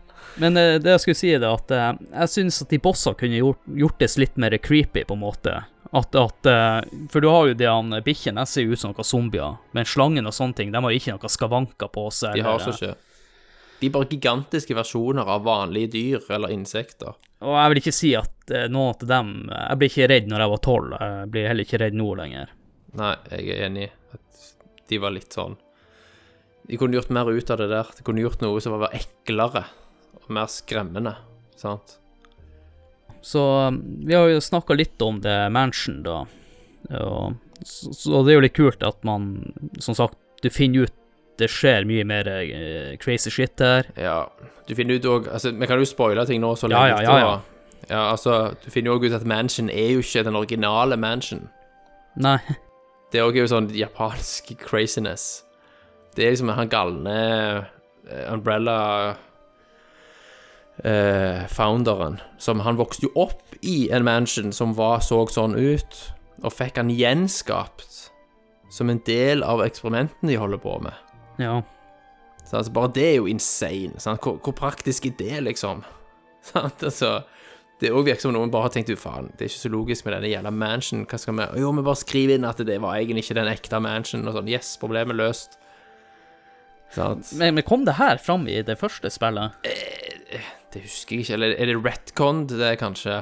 S1: Men eh, det jeg skulle si, er at eh, jeg syns at de bossene kunne gjort, det litt mer creepy, på en måte. At, at eh, For du har jo de han bikkjene, de ser jo ut som noen zombier. Men slangen og sånne ting, de har ikke noen skavanker på seg.
S2: De har
S1: eller-
S2: så ikke De er bare gigantiske versjoner av vanlige dyr eller insekter.
S1: Og jeg vil ikke si at eh, noen av dem Jeg ble ikke redd når jeg var tolv. Jeg blir heller ikke redd nå lenger.
S2: Nei, jeg er enig. At de var litt sånn De kunne gjort mer ut av det der. De kunne gjort noe som var eklere og mer skremmende. Sant?
S1: Så um, vi har jo snakka litt om The Mansion, da. Og, så, så det er jo litt kult at man, som sagt, du finner ut det skjer mye mer uh, crazy shit her.
S2: Ja. Du finner ut òg Altså, vi kan jo spoile ting nå så lenge
S1: ja, ja, ja.
S2: ja. ja, altså, du finner jo òg ut at Mansion er jo ikke den originale Mansion.
S1: Nei,
S2: Det er òg jo sånn japansk craziness. Det er liksom han galne eh, Umbrella eh, founderen som Han vokste jo opp i en mansion som var, så sånn ut, og fikk han gjenskapt som en del av eksperimentene de holder på med.
S1: ja.
S2: Så altså, bare det er jo insane. Hvor, hvor praktisk er det, liksom? Sant? Altså, det òg virker som noen bare har tenkt ut faen, det er ikke så logisk med denne jævla mansion. Hva skal vi Jo, vi bare skriver inn at det var egentlig ikke den ekte mansion, og sånn. Yes, problemet løst. Sant?
S1: Men, men kom det her fram i det første spillet?
S2: Det husker jeg ikke. Eller er det retcon det er kanskje?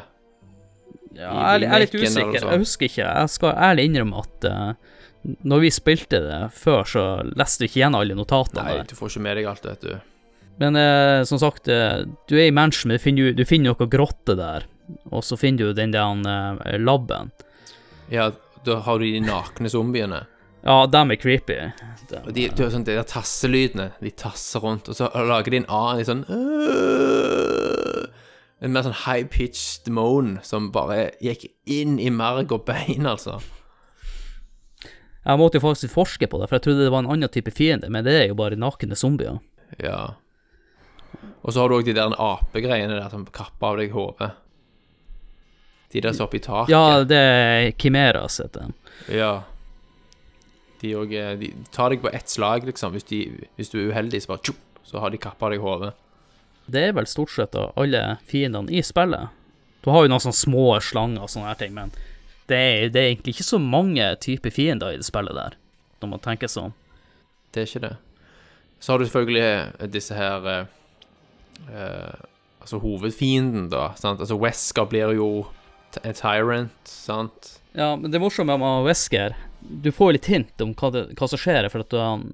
S1: Ja, jeg, er- litt usikker. Jeg husker ikke. Jeg skal ærlig innrømme at uh, når vi spilte det før, så leste vi ikke igjen alle notatene.
S2: Nei, du får ikke med deg alt, vet du.
S1: Men uh, som sagt, uh, du er i mansion, men du finner, du finner noe grotte der. Og så finner du den der labben.
S2: Ja, da har du de nakne zombiene.
S1: Ja, dem er creepy. Dem,
S2: Og de, du har sånn, de der tasselydene, de tasser rundt, og så lager de en annen litt sånn øh, En mer sånn high-pitched moan som bare gikk inn i merg og bein, altså.
S1: Jeg måtte jo faktisk forske på det, for jeg trodde det var en annen type fiende, men det er jo bare nakne zombier.
S2: Ja. Og så har du òg de der apegreiene der som kapper av deg hodet. De der som er oppe i taket.
S1: Ja, det er Chimeras, heter den.
S2: Ja. De òg De tar deg på ett slag, liksom. Hvis, de, hvis du er uheldig, så bare tjup, så har de kappa deg hodet.
S1: Det er vel stort sett da, alle fiendene i spillet. Du har jo noen sånne små slanger og sånne her ting, men det er, det er egentlig ikke så mange typer fiender i det spillet der, når man tenker sånn.
S2: Det er ikke det. Så har du selvfølgelig eh, disse her eh, eh, Altså hovedfienden, da. Sant? Altså Wesker blir jo en tyrant, sant?
S1: Ja, men det morsomme med Wesker Du får litt hint om hva, det, hva som skjer, for at han,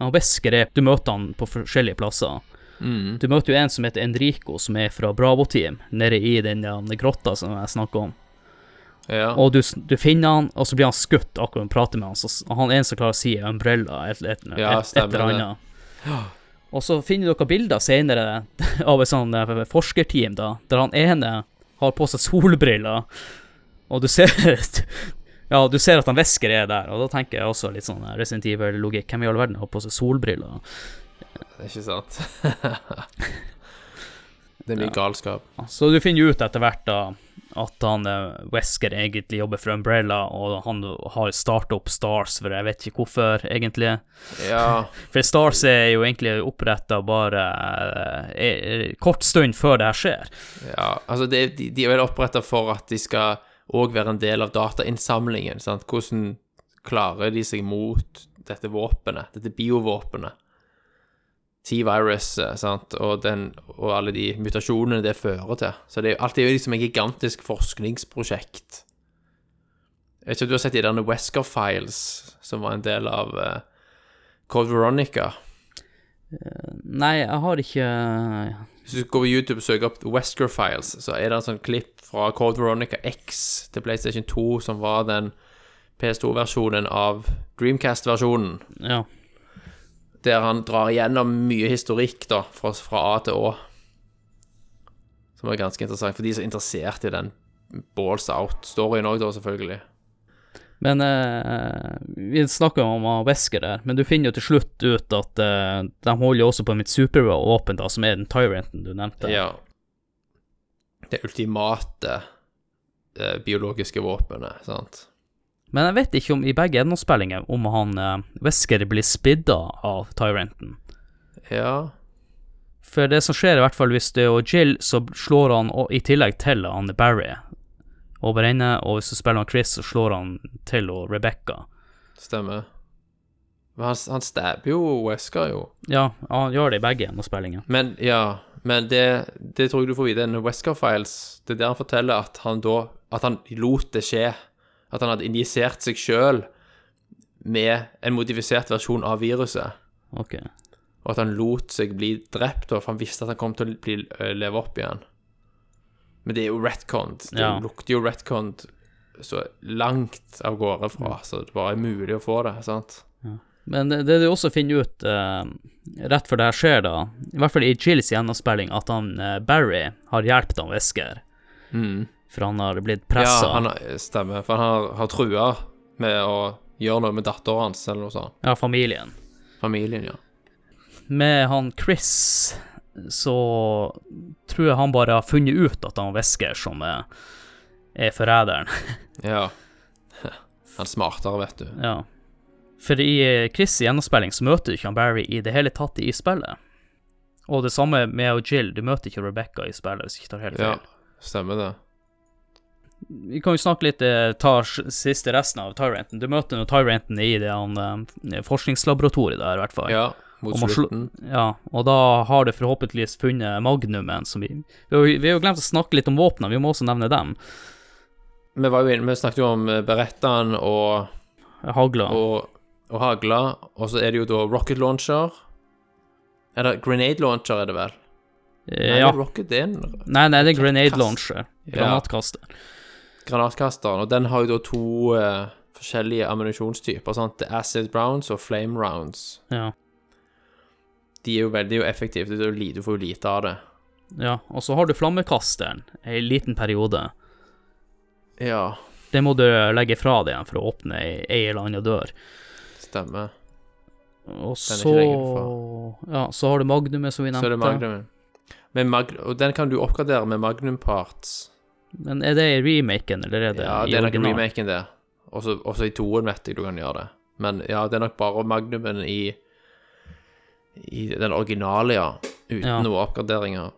S1: han Wesker er Du møter han på forskjellige plasser.
S2: Mm.
S1: Du møter jo en som heter Enrico, som er fra Bravo-team, nede i den den grotta som jeg snakka om.
S2: Ja.
S1: Og du, du finner han, og så blir han skutt akkurat når du prater med han. Så han er en som klarer å si umbrella, et, et, et,
S2: Ja,
S1: et, eller annet. Og så finner dere bilder senere av et sånn eh, forskerteam, da, der han ene har på seg solbriller, og du ser Ja, du ser at han Wesker er der, og da tenker jeg også litt sånn eh, Resident Evil-logikk. Hvem i all verden har på seg solbriller?
S2: Det er ikke sant? Det er mye galskap.
S1: Så du finner jo ut etter hvert da at han eh, Wesker egentlig jobber for Umbrella, og han har starta opp Stars, for jeg vet ikke hvorfor, egentlig.
S2: Ja,
S1: For Stars er jo egentlig oppretta bare eh, eh, kort stund før det her skjer.
S2: ja altså det, de, de er vel oppretta for at de skal òg være en del av datainnsamlingen. Sant? Hvordan klarer de seg mot dette våpenet, dette biovåpenet? T-virus, eh, og, og alle de mutasjonene det fører til. Så det er, alt er jo liksom et gigantisk forskningsprosjekt. Jeg vet ikke om du har sett de der Wesker Files, som var en del av uh, Code Veronica.
S1: Nei, jeg har ikke
S2: Hvis du går på YouTube og søker opp Wesker Files, så er det en sånn klipp fra Code Veronica X til PlayStation 2, som var den PS2-versjonen av Dreamcast-versjonen,
S1: Ja.
S2: der han drar igjennom mye historikk da, fra, fra A til Å. Som er ganske interessant, for de som er interessert i den balls out-storyen òg, da, selvfølgelig.
S1: Men eh, vi snakker jo om Wesker der, men du finner jo til slutt ut at eh, de holder jo også på mitt supervåpen, da, som er den Tyranten du nevnte.
S2: Ja. Det ultimate det biologiske våpenet, sant.
S1: Men jeg vet ikke om i begge gjennomspillinger om han eh, Wesker blir spidda av Tyranten.
S2: Ja.
S1: For det som skjer, i hvert fall hvis det er Jill, så slår han i tillegg til han Barry over ende, og hvis du spiller han Chris, så slår han til og Rebecca.
S2: Stemmer. Men han, han stabber jo Wesker, jo.
S1: Ja, han gjør det i begge gjennomspillinger.
S2: Men ja, men det, det tror jeg du får vite. Den Wesker Files, det er der han forteller at han da At han lot det skje. At han hadde injisert seg sjøl med en modifisert versjon av viruset.
S1: Ok.
S2: Og at han lot seg bli drept, for han visste at han kom til å bli, øh, leve opp igjen. Men det er jo retcond. Det
S1: Ja.
S2: lukter jo retcond så langt av gårde fra, så det bare er mulig å få det, sant?
S1: Men det, det du også finner ut eh, rett før det her skjer, da, i hvert fall i Chills gjennomspilling, at han eh, Barry har hjulpet han Wesker. For han har blitt pressa.
S2: Ja, han har, stemmer. For han har, har trua med å gjøre noe med datteren hans, eller noe sånt.
S1: ja, familien.
S2: Familien, ja.
S1: Med han Chris så tror jeg han bare har funnet ut at han Wesker som er, er forræderen.
S2: Ja. Han er smartere, vet du.
S1: ja. For i eh, Chris' gjennomspilling så møter du ikke han Barry i det hele tatt i spillet. Og det samme med og Jill, du møter ikke Rebecca i spillet, hvis jeg ikke tar helt
S2: Ja, stemmer det.
S1: Vi kan jo snakke litt, eh, ta siste resten av Tyranten. Du møter nå Tyranten i det han, eh, forskningslaboratoriet der, i hvert fall.
S2: Ja, mot slutten.
S1: Ja, og da har det forhåpentligvis funnet magnumen som vi Vi har jo- vi har jo glemt å snakke litt om våpnene, vi må også nevne dem.
S2: Vi, jo vi snakket jo om Berettaen og,
S1: Hagla.
S2: og, og Hagla, og så er det jo da rocket launcher. Eller grenade launcher, er det vel?
S1: Eh,
S2: Nei,
S1: ja.
S2: rocket er en
S1: Nei, nei, det er grenade
S2: Kast.
S1: launcher. Granatkaster.
S2: granatkasteren, og den har jo da to uh, forskjellige ammunisjonstyper, sant? Acid rounds og flame rounds.
S1: Ja.
S2: De er jo veldig effektive, du får jo lite av det.
S1: ja. Og så har du flammekasteren en liten periode.
S2: Ja,
S1: Det må du legge fra deg igjen for å åpne ei, eller annen dør.
S2: stemmer.
S1: Og så Ja, så har du magnumet, som vi nevnte.
S2: Så er det magnumet. Men mag og den kan du oppgradere med Magnum Parts.
S1: Men er det i remaken, eller er det
S2: Ja,
S1: i
S2: det er nok remaken, det. Også, også i toen vet jeg du kan gjøre det. Men ja, det er nok bare Magnumen i I den originale, ja. Uten
S1: Ja.
S2: noen oppgraderinger.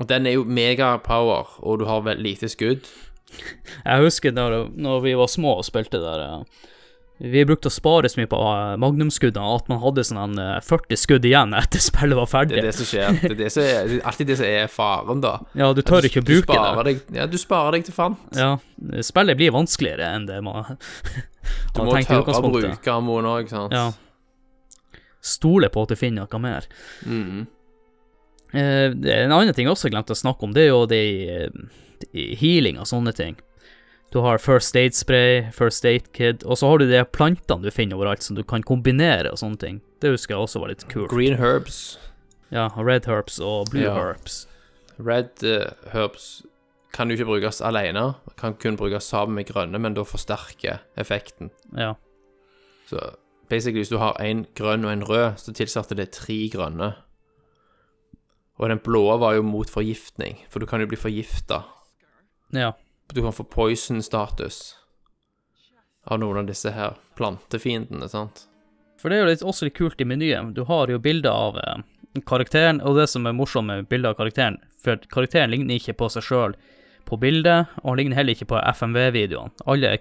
S2: Og den er jo mega power, og du har vel lite skudd.
S1: Jeg husker når, når vi var små og spilte der eh, Vi brukte å spare så mye på eh, magnumskuddene at man hadde sånn eh, 40 skudd igjen etter spillet var
S2: Det
S1: ferdig.
S2: er det som skjer. Det er, det som er, det er alltid det som er faren, da.
S1: Ja, du tør ikke å bruke det.
S2: Deg, ja, du sparer deg til fant.
S1: Ja, spillet blir vanskeligere enn det man
S2: Du må tørre å bruke ammoen òg, sant.
S1: Ja. Stole på at du finner noe mer.
S2: Mm.
S1: Eh, en annen ting jeg også glemte å snakke om, det er jo det i healing og sånne ting. Du har First Aid Spray, First Aid Kid, og så har du de plantene du finner overalt som du kan kombinere og sånne ting. Det husker jeg også var litt kult.
S2: Green herbs.
S1: Ja, Red Herbs og Blue
S2: Ja.
S1: Herbs.
S2: Red uh, herbs kan jo ikke brukes alene, kan kun brukes sammen med grønne, men da forsterker effekten.
S1: Ja.
S2: Så basically, hvis du har en grønn og en rød, så tilsatte det tre grønne. Og den blå var jo mot forgiftning, for du kan jo bli forgifta.
S1: Ja.
S2: Du kan få poison-status av noen av disse her plantefiendene, sant?
S1: For det er jo litt, også litt kult i menyen. Du har jo bilder av eh, karakteren, og det som er morsomt med bilder av karakteren, for karakteren ligner ikke på seg sjøl på bildet, og han ligner heller ikke på FMV-videoene. Alle,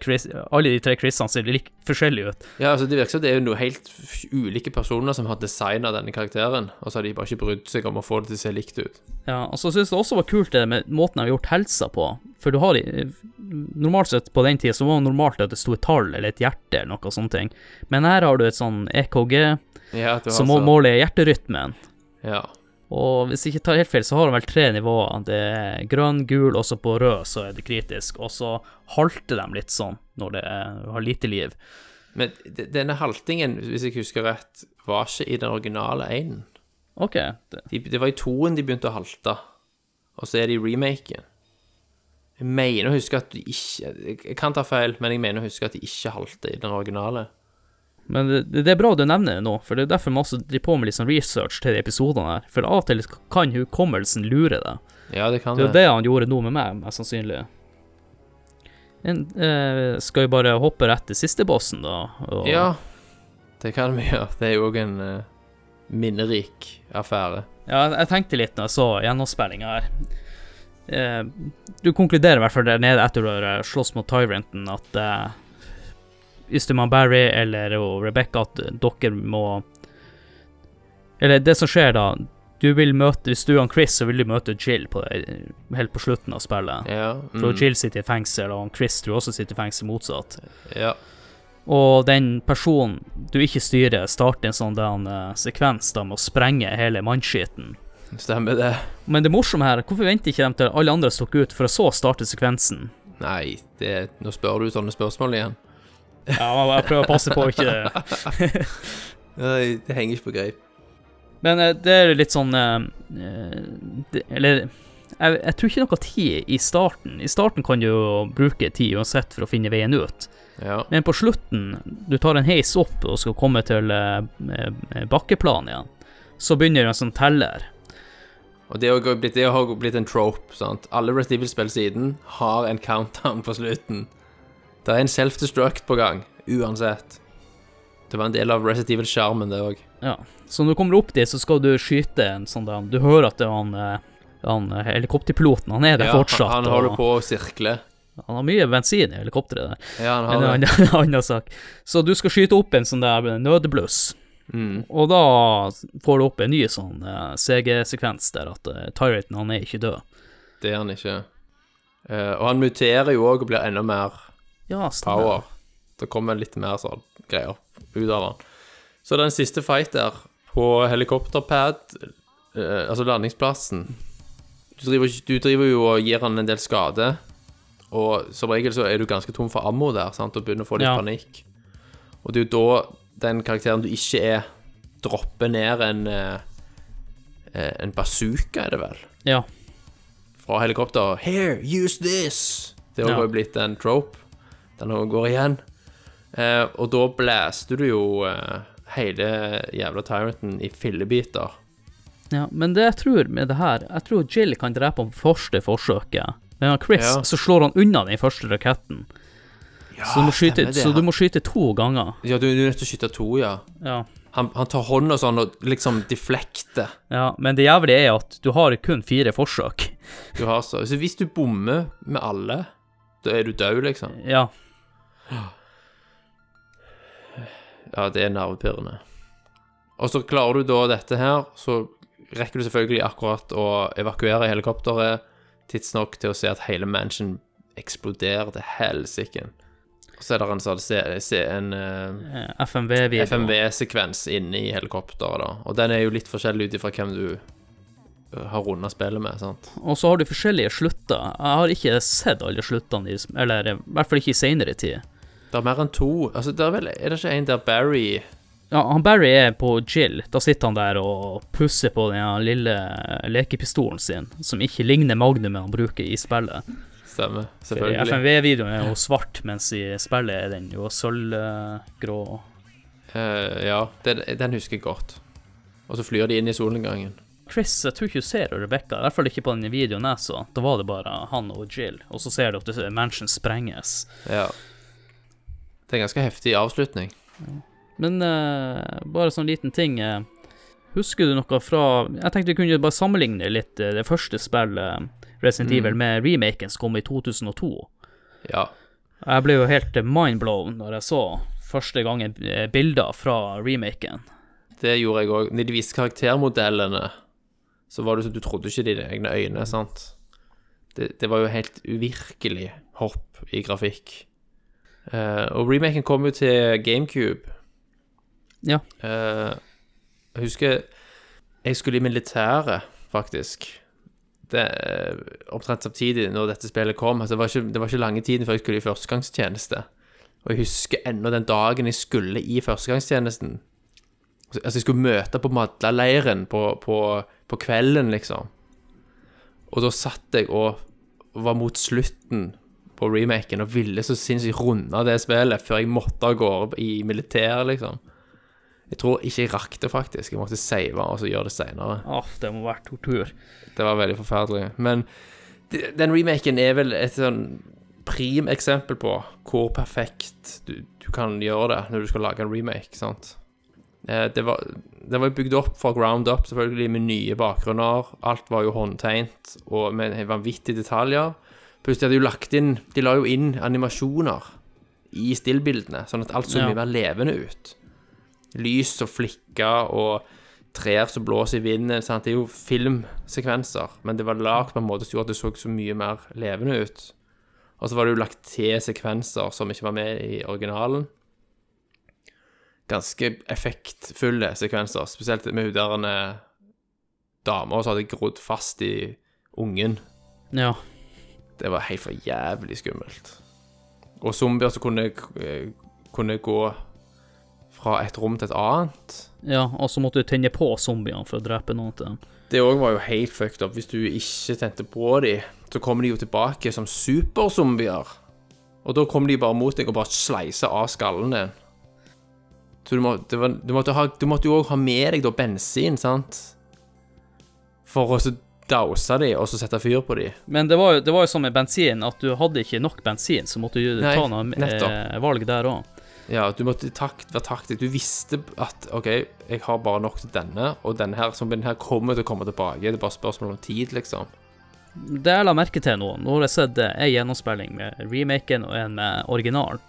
S1: alle de tre Chrisene ser litt forskjellige ut.
S2: Ja, altså Det virker som det er noe helt ulike personer som har designa denne karakteren, og så har de bare ikke brydd seg om å få det til å se likt ut.
S1: Ja, og så syns jeg også var kult det med måten de har gjort helsa på. For du har Normalt sett på den tida så var det normalt at det sto et tall eller et hjerte eller noe sånt ting. Men her har du et sånn EKG
S2: Ja,
S1: som
S2: så-
S1: måler hjerterytmen.
S2: Ja.
S1: Og hvis jeg ikke tar helt feil, så har han vel tre nivåer. Det er grønn, gul, og så på rød så er det kritisk. Og så halter de litt sånn når det er, har lite liv.
S2: Men denne haltingen, hvis jeg husker rett, var ikke i den originale einen.
S1: OK. Det,
S2: De, det var i toen de begynte å halte, og så er det i remaken. Jeg mener å huske at de ikke Jeg kan ta feil, men jeg mener å huske at de ikke halte i den originale.
S1: Men det, det er bra du nevner det nå, for det er derfor vi også driver på med litt sånn research til de episodene her. For av og til kan hukommelsen lure deg.
S2: Ja, det kan
S1: Det
S2: Det er
S1: det. han gjorde nå med meg, mest sannsynlig. En, eh, skal vi bare hoppe rett til siste bossen, da? Og,
S2: Ja, det kan vi gjøre. Det er jo òg en eh, minnerik affære.
S1: Ja, jeg tenkte litt når jeg så gjennomspillinga her. Eh, du konkluderer i hvert fall der nede etter du har eh, slåss mot Tyranten at eh, Ysterman Barry eller og Rebecca at dere må Eller det som skjer da Du vil møte Hvis du han Chris, så vil du møte Jill på helt på slutten av spillet.
S2: Ja.
S1: For
S2: Mm,
S1: Jill sitter i fengsel, og Chris tror også sitter i fengsel motsatt.
S2: ja.
S1: Og den personen du ikke styrer, starter en sånn den, uh, sekvens da med å sprenge hele mannskiten.
S2: Stemmer det.
S1: Men det morsomme her, hvorfor venter ikke de til alle andre stukket ut, for å så starte sekvensen?
S2: Nei, det, nå spør du sånne spørsmål igjen.
S1: Ja, man bare prøver å passe på ikke
S2: Nei, det henger ikke på greip.
S1: Men eh, det er litt sånn eh, eh, det, Eller jeg, jeg tror ikke noe tid i starten. I starten kan du jo bruke tid uansett for å finne veien ut.
S2: Ja.
S1: Men på slutten, du tar en heis opp og skal komme til eh, igjen, så begynner en sånn teller.
S2: Og det har blitt, det har blitt en trope. sant? Alle Rest Evil-spill siden har en countdown på slutten. Det er en self-destruct på gang, uansett. Det var en del av Resident Evil-sjarmen, det òg.
S1: Ja. Så når du kommer opp dit, så skal du skyte en sånn der Du hører at det er han, eh, han eh, helikopterpiloten, han er der fortsatt.
S2: han, han holder på å sirkle.
S1: Han har mye bensin i helikopteret der.
S2: Ja, han
S1: En
S2: har det.
S1: en annen sak. Så du skal skyte opp en sånn der nødbluss.
S2: Mm.
S1: Og da får du opp en ny sånn uh, CG-sekvens der at uh, Tyraten han er ikke død.
S2: Det er han ikke. Uh, og han muterer jo òg og blir enda mer
S1: Ja,
S2: power. Det kommer litt mer sånn greier ut av den. Så den siste fight der, på helikopterpad, eh, altså landingsplassen du driver, du driver jo og gir han en del skade, og som regel så er du ganske tom for ammo der, sant, og begynner å få litt
S1: Ja.
S2: panikk. Og det er jo da den karakteren du ikke er, dropper ned en eh, eh, En bazooka, er det vel?
S1: Ja.
S2: fra helikopter Here, use this! Det har
S1: Ja.
S2: jo blitt en trope. Den går igjen. Eh, og da blæste du jo eh, hele jævla Tyranten i fillebiter.
S1: ja. Men det jeg tror med det her Jeg tror Jill kan drepe ham første forsøket. Men Chris,
S2: Ja.
S1: så slår han unna den første raketten. så, du skyte, så du må skyte to ganger.
S2: Ja, du, du er nødt til å skyte to, ja.
S1: Ja.
S2: Han, han tar hånda sånn og liksom deflekter.
S1: ja. Men det jævlige er at du har kun fire forsøk.
S2: Du har så Så hvis du bommer med alle, da er du død, liksom.
S1: Ja.
S2: Ja, det er nervepirrende. Og så klarer du da dette her, så rekker du selvfølgelig akkurat å evakuere helikopteret tidsnok til å se at hele mansion eksploderer til helsike. Og så er det en, sånn, se, en eh. FMV-sekvens inne i helikopteret, da. Og den er jo litt forskjellig ut ifra hvem du eh, har runda spillet med, sant.
S1: Og så har du forskjellige slutter. Jeg har ikke sett alle sluttene, eller i hvert fall ikke i seinere tid.
S2: Det er mer enn to. Altså, det er vel Er det ikke en der Barry
S1: Ja, han Barry er på Jill. Da sitter han der og pusser på den lille lekepistolen sin, som ikke ligner magnumet han bruker i spillet.
S2: Stemmer,
S1: For i
S2: selvfølgelig.
S1: FMV-videoen er jo svart, mens i spillet er den jo sølvgrå.
S2: Uh, ja, den, den husker jeg godt. Og så flyr de inn i solnedgangen.
S1: Chris jeg tror ikke du ser Rebekka, i hvert fall ikke på den videoen jeg så. Da var det bare han og Jill, og så ser du at mansion sprenges.
S2: Ja. Det er en ganske heftig avslutning.
S1: Men uh, bare sånn liten ting Uh, Husker du noe fra Jeg tenkte vi kunne bare sammenligne litt uh, det første spillet, Resident
S2: Mm.
S1: Evil, med remaken som kom i 2002.
S2: Ja.
S1: Jeg ble jo helt mindblown når jeg så første gangen bilder fra remaken.
S2: Det gjorde jeg òg. Når de viste karaktermodellene, så var det som du trodde ikke dine egne øyne, sant. Det, det var jo helt uvirkelig hopp i grafikk. Eh, og remaken kom jo til GameCube.
S1: Ja.
S2: Uh, jeg husker jeg skulle i militæret, faktisk. Det, eh, omtrent samtidig når dette spillet kom. Altså, det, var ikke, det var ikke lange tiden før jeg skulle i førstegangstjeneste. Og jeg husker ennå den dagen jeg skulle i førstegangstjenesten. Altså, jeg skulle møte på Madla-leiren på, på, på kvelden, liksom. Og da satt jeg og var mot slutten på remaken og ville så sinnssykt runde det spillet før jeg måtte av gårde i militæret, liksom. Jeg tror ikke jeg rakk det, faktisk. Jeg måtte save og så gjøre det seinere.
S1: Oh, det må være tortur.
S2: Det var veldig forferdelig. Men den remaken er vel et sånn prim eksempel på hvor perfekt du, du kan gjøre det når du skal lage en remake, sant. Eh, Det var, det var bygd opp fra ground up, selvfølgelig, med nye bakgrunner. Alt var jo håndtegnet og med vanvittige detaljer. Hadde de jo lagt inn De la jo inn animasjoner i stillbildene, sånn at alt så mye mer levende ut. Lys og flikker og trær som blåser i vinden. Sant? Det er jo filmsekvenser, men det var lagd på en måte som gjorde at det så så mye mer levende ut. Og så var det jo lagt til sekvenser som ikke var med i originalen. Ganske effektfulle sekvenser, spesielt med hun der dama som hadde grodd fast i ungen.
S1: Ja.
S2: Det var helt for jævlig skummelt. Og zombier som kunne, eh, kunne gå fra et rom til et annet.
S1: ja, og så måtte du tenne på zombiene for å drepe noen til dem.
S2: Det òg var jo helt fucked up. Hvis du ikke tente på dem, så kommer de jo tilbake som superzombier. Og da kommer de bare mot deg og bare sleiser av skallen din. Så du, må, det var, du, måtte ha, du måtte jo òg ha med deg da bensin, sant? For å så dause de, og så sette fyr på de.
S1: Men det var, jo, det var jo sånn med bensin, at du hadde ikke nok bensin, så måtte du
S2: Nei,
S1: ta noen eh, valg der òg.
S2: Ja, du måtte takt, være taktisk. Du visste at OK, jeg har bare nok til denne, og denne her, som denne her kommer til å komme tilbake. Det er bare spørsmål om tid, liksom.
S1: Det jeg la merke til nå, nå har jeg sett eh, en gjennomspilling med remaken og en med originalen.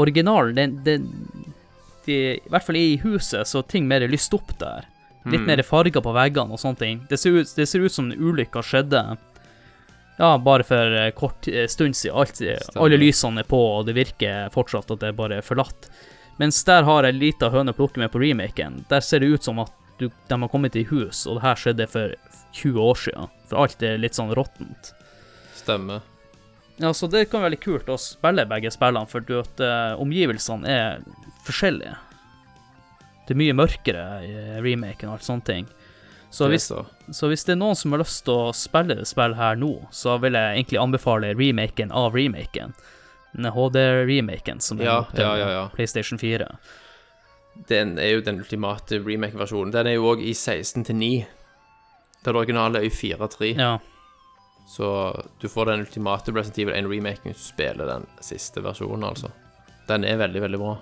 S1: Originalen, den, den de, I hvert fall i huset, så ting mer lyst opp der. Litt mer farger på veggene og sånne ting. Det ser ut, det ser ut som ulykka skjedde ja, bare for eh, kort eh, stund siden. Alt, eh, alle lysene er på, og det virker fortsatt at det er bare forlatt. Mens der har jeg lita høne å plukke med på remaken. Der ser det ut som at du, de har kommet i hus, og det her skjedde for 20 år siden. For alt er litt sånn råttent.
S2: Stemmer.
S1: Ja, så det kan være litt kult å spille begge spillene, for du at eh, omgivelsene er forskjellige. Det er mye mørkere i remaken og alt sånne ting. Så hvis,
S2: så.
S1: så hvis det er noen som har lyst til å spille det spillet her nå, så vil jeg egentlig anbefale remaken av remaken. HD-remaken som er
S2: Ja,
S1: til
S2: ja, ja, ja.
S1: PlayStation 4.
S2: Den er jo den ultimate remake-versjonen. Den er jo òg i 16 til 9. Den originale er i 4-3.
S1: Ja.
S2: Så du får den ultimate Resident Evil 1-remaken hvis du spiller den siste versjonen, altså. Den er veldig, veldig bra.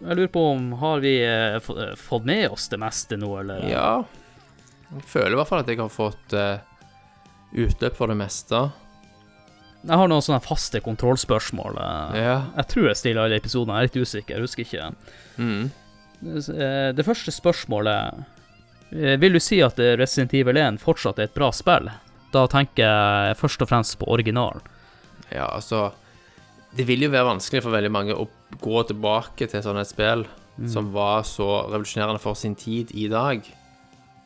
S1: Jeg lurer på om har vi eh, eh, fått med oss det meste nå, eller?
S2: Ja. Jeg føler i hvert fall at jeg har fått eh, utløp for det meste.
S1: Jeg har noen sånne faste kontrollspørsmål. eh.
S2: Ja.
S1: Jeg tror jeg stiller alle episodene, jeg er litt usikker, jeg husker ikke.
S2: Mm.
S1: Eh, Det første spørsmålet Vil du si at Resident Evil 1 fortsatt er et bra spill? Da tenker jeg først og fremst på originalen.
S2: Ja, altså Det vil jo være vanskelig for veldig mange å gå tilbake til sånn et spill som var så revolusjonerende for sin tid i dag.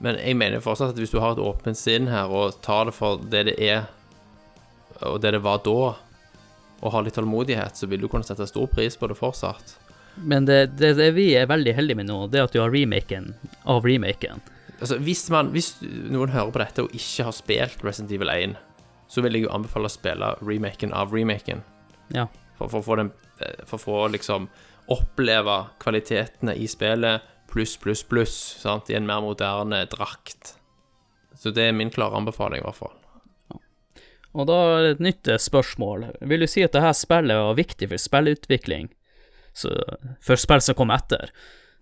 S2: Men jeg mener fortsatt at hvis du har et åpent sinn her og tar det for det det er, og det det var da, og har litt tålmodighet, så vil du kunne sette stor pris på det fortsatt.
S1: Men det, det, det vi er veldig heldige med nå, det er at du har remaken av remaken.
S2: Altså, hvis, man, hvis noen hører på dette og ikke har spilt Resident Evil 1, så vil jeg jo anbefale å spille remaken av remaken.
S1: Ja.
S2: For, for, å få den, eh, for å få liksom oppleve kvalitetene i spillet pluss, pluss, pluss, sant, i en mer moderne drakt. Så det er min klare anbefaling, i hvert fall.
S1: Og da er det et nytt eh, spørsmål. Vil du si at dette spillet var viktig for spillutvikling? Så, for spill som kom etter?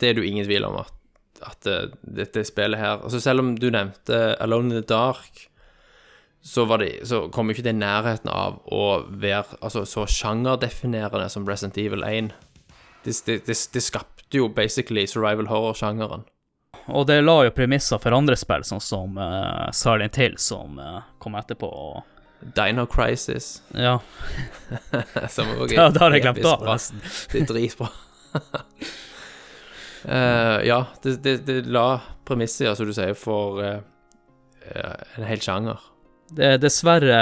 S2: Det er det jo ingen tvil om at, at eh, dette spillet her Altså Selv om du nevnte Alone in the Dark, så, var det, så kom jo ikke det i nærheten av å være altså, så sjangerdefinerende som Resident Evil 1. Det, det, det, skapte jo basically survival horror-sjangeren.
S1: Og det la jo premisser for andre spill, sånn som uh, Silent Hill, som uh, kom etterpå. og
S2: Dino Crisis.
S1: Ja,
S2: Som også
S1: det, Da har jeg glemt av, nesten.
S2: Det er dritbra. uh, ja, det, det, det la premisser, som du sier, for eh, en hel sjanger.
S1: Det er dessverre,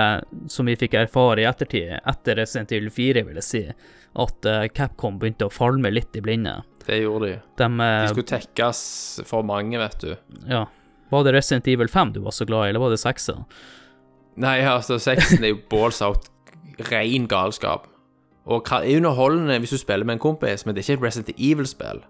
S1: som vi fikk erfare i ettertid, etter Resident Evil 4, vil jeg si, at eh, Capcom begynte å falme litt i blinde.
S2: Det gjorde de.
S1: De,
S2: De
S1: eh,
S2: skulle tekkes for mange, vet du.
S1: ja, Var det Resident Evil 5 du var så glad i, eller var det 6?
S2: Nei, altså, 6 er jo balls out. Ren galskap. Og er underholdende hvis du spiller med en kompis, men det er ikke et Resident Evil-spill.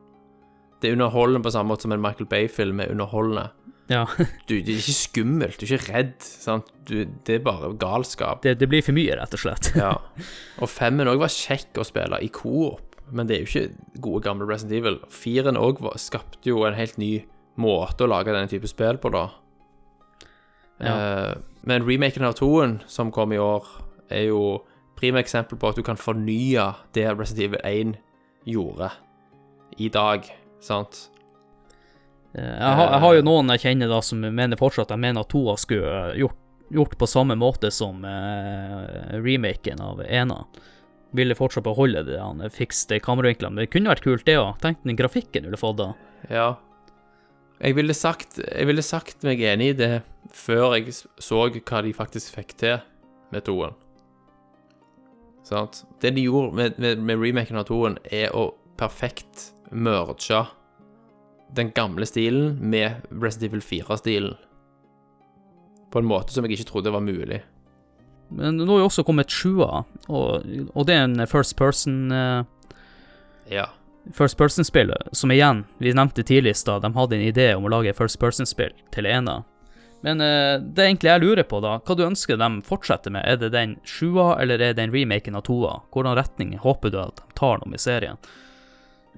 S2: Det er underholdende på samme måte som en Michael Bay-film er underholdende.
S1: Ja,
S2: Du, det er ikke skummelt, du er ikke redd. Sant? Du, det er bare galskap.
S1: det, det blir for mye, rett og slett.
S2: Ja. Og femmen òg var kjekk å spille i coop, men det er jo ikke gode, gamle Resident Evil. Firen òg skapte jo en helt ny måte å lage denne type spill på, da. Eh, men remaken av toen, som kom i år, er jo prima eksempel på at du kan fornye det Resident Evil 1 gjorde i dag, sant?
S1: Eh, Jeg har, jeg har jo noen jeg kjenner da som mener fortsatt Jeg mener at toa skulle eh, gjort, gjort på samme måte som eh, remaken av ena. Ville fortsatt beholde det han fikste kameravinklene, men det kunne vært kult, det òg. Tenk den grafikken du ville fått da.
S2: Ja. Jeg ville sagt, jeg ville sagt meg enig i det før jeg så hva de faktisk fikk til med toen. Sant? Det de gjorde med, med, med remaken av toen, er å perfekt merge den gamle stilen med Resident Evil 4-stilen. På en måte som jeg ikke trodde var mulig.
S1: Men nå har jo også kommet sjua, og, og det er en first person uh,
S2: Ja.
S1: First person-spill, som igjen, vi nevnte tidligst da, de hadde en idé om å lage first person-spill til ena. Men uh, det er egentlig jeg lurer på, da, hva du ønsker de fortsetter med? Er det den sjua, eller er det den remaken av toa? Hvordan retning håper du at de tar noe i serien?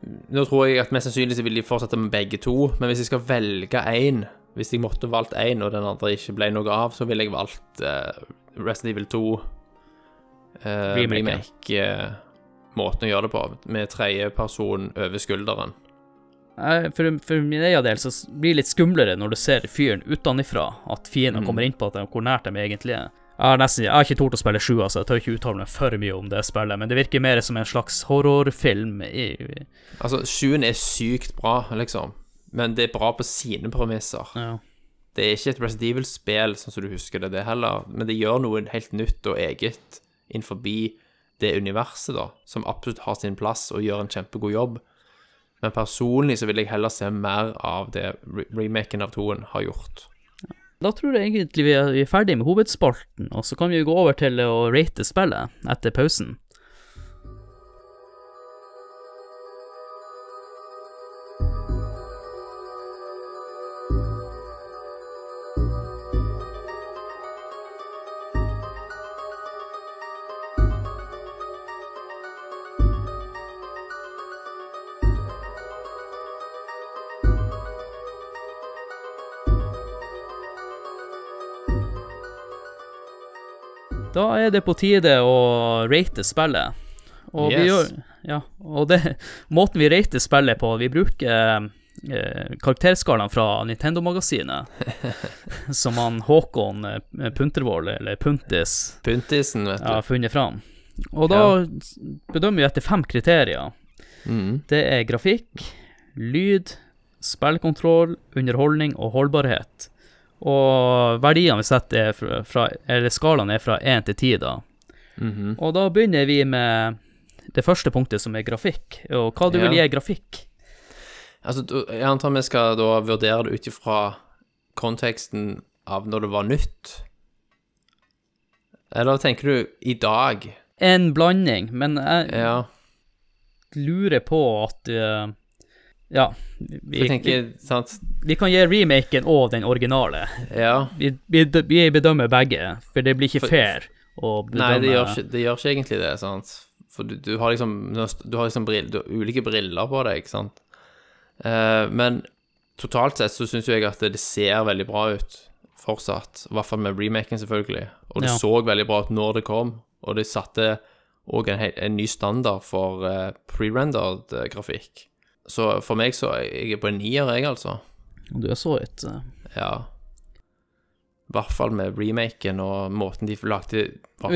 S2: Nå tror jeg at mest sannsynlig så vil de fortsette med begge to, men hvis jeg skal velge én Hvis jeg måtte valgt én, og den andre ikke ble noe av, så ville jeg valgt eh, Resident Evil 2 uh,
S1: Remake,
S2: remake. uh, måten å gjøre det på, med tredjeperson over skulderen.
S1: For, for min egen del så blir det litt skumlere når du ser fyren utenfra, at fienden kommer inn på at de, hvor nært de egentlig er. Jeg har, nesten, jeg har ikke tort å spille sju, altså. jeg tør ikke uttale meg for mye om det spillet, men det virker mer som en slags horrorfilm.
S2: Altså, sjuen er sykt bra, liksom, men det er bra på sine premisser.
S1: ja.
S2: Det er ikke et Resident Evil-spill, sånn som du husker det, det heller, men det gjør noe helt nytt og eget innenfor det universet, da, som absolutt har sin plass og gjør en kjempegod jobb. Men personlig så vil jeg heller se mer av det re remaken av toen har gjort.
S1: Da tror jeg egentlig vi er, er ferdig med hovedspalten, og så kan vi gå over til å rate spillet etter pausen. Da er det på tide å rate spillet. Og vi
S2: Yes.
S1: gjør Ja, og det Måten vi rater spillet på Vi bruker eh, karakterskalaen fra Nintendo-magasinet, som han Håkon eh, Puntervold, eller Puntis,
S2: Puntisen, vet du.
S1: har funnet fram. Og da bedømmer vi etter fem kriterier.
S2: Mm.
S1: Det er grafikk, lyd, spillkontroll, underholdning og holdbarhet. Og verdiene vi setter er fra, fra eller skalaen er fra 1 til 10 da.
S2: Mhm.
S1: Og da begynner vi med det første punktet som er grafikk. Og hva du
S2: Ja.
S1: vil gi grafikk?
S2: Altså, jeg antar vi skal da vurdere det ut ifra konteksten av når det var nytt. Eller tenker du i dag?
S1: En blanding, men jeg
S2: Ja.
S1: lurer på at eh, Ja. Vi,
S2: tenker, sant
S1: vi kan gi remaken og den originale.
S2: Ja.
S1: Vi, vi, vi bedømmer begge, for det blir ikke
S2: For-
S1: fair å bedømme
S2: Nei, det gjør, ikke, det gjør ikke egentlig det, sant. For du, du har liksom Du har liksom brill, du har ulike briller på deg, ikke sant. Uh, men totalt sett så syns jeg at det, det ser veldig bra ut fortsatt. I hvert fall med remaken, selvfølgelig. Og det
S1: Ja.
S2: så veldig bra ut når det kom, og det satte òg en, en ny standard for uh, pre-rendered eh, grafikk. Så for meg så jeg er på en nier, jeg, altså.
S1: Du er så et eh,
S2: Ja. I hvert fall med remaken og måten de lagde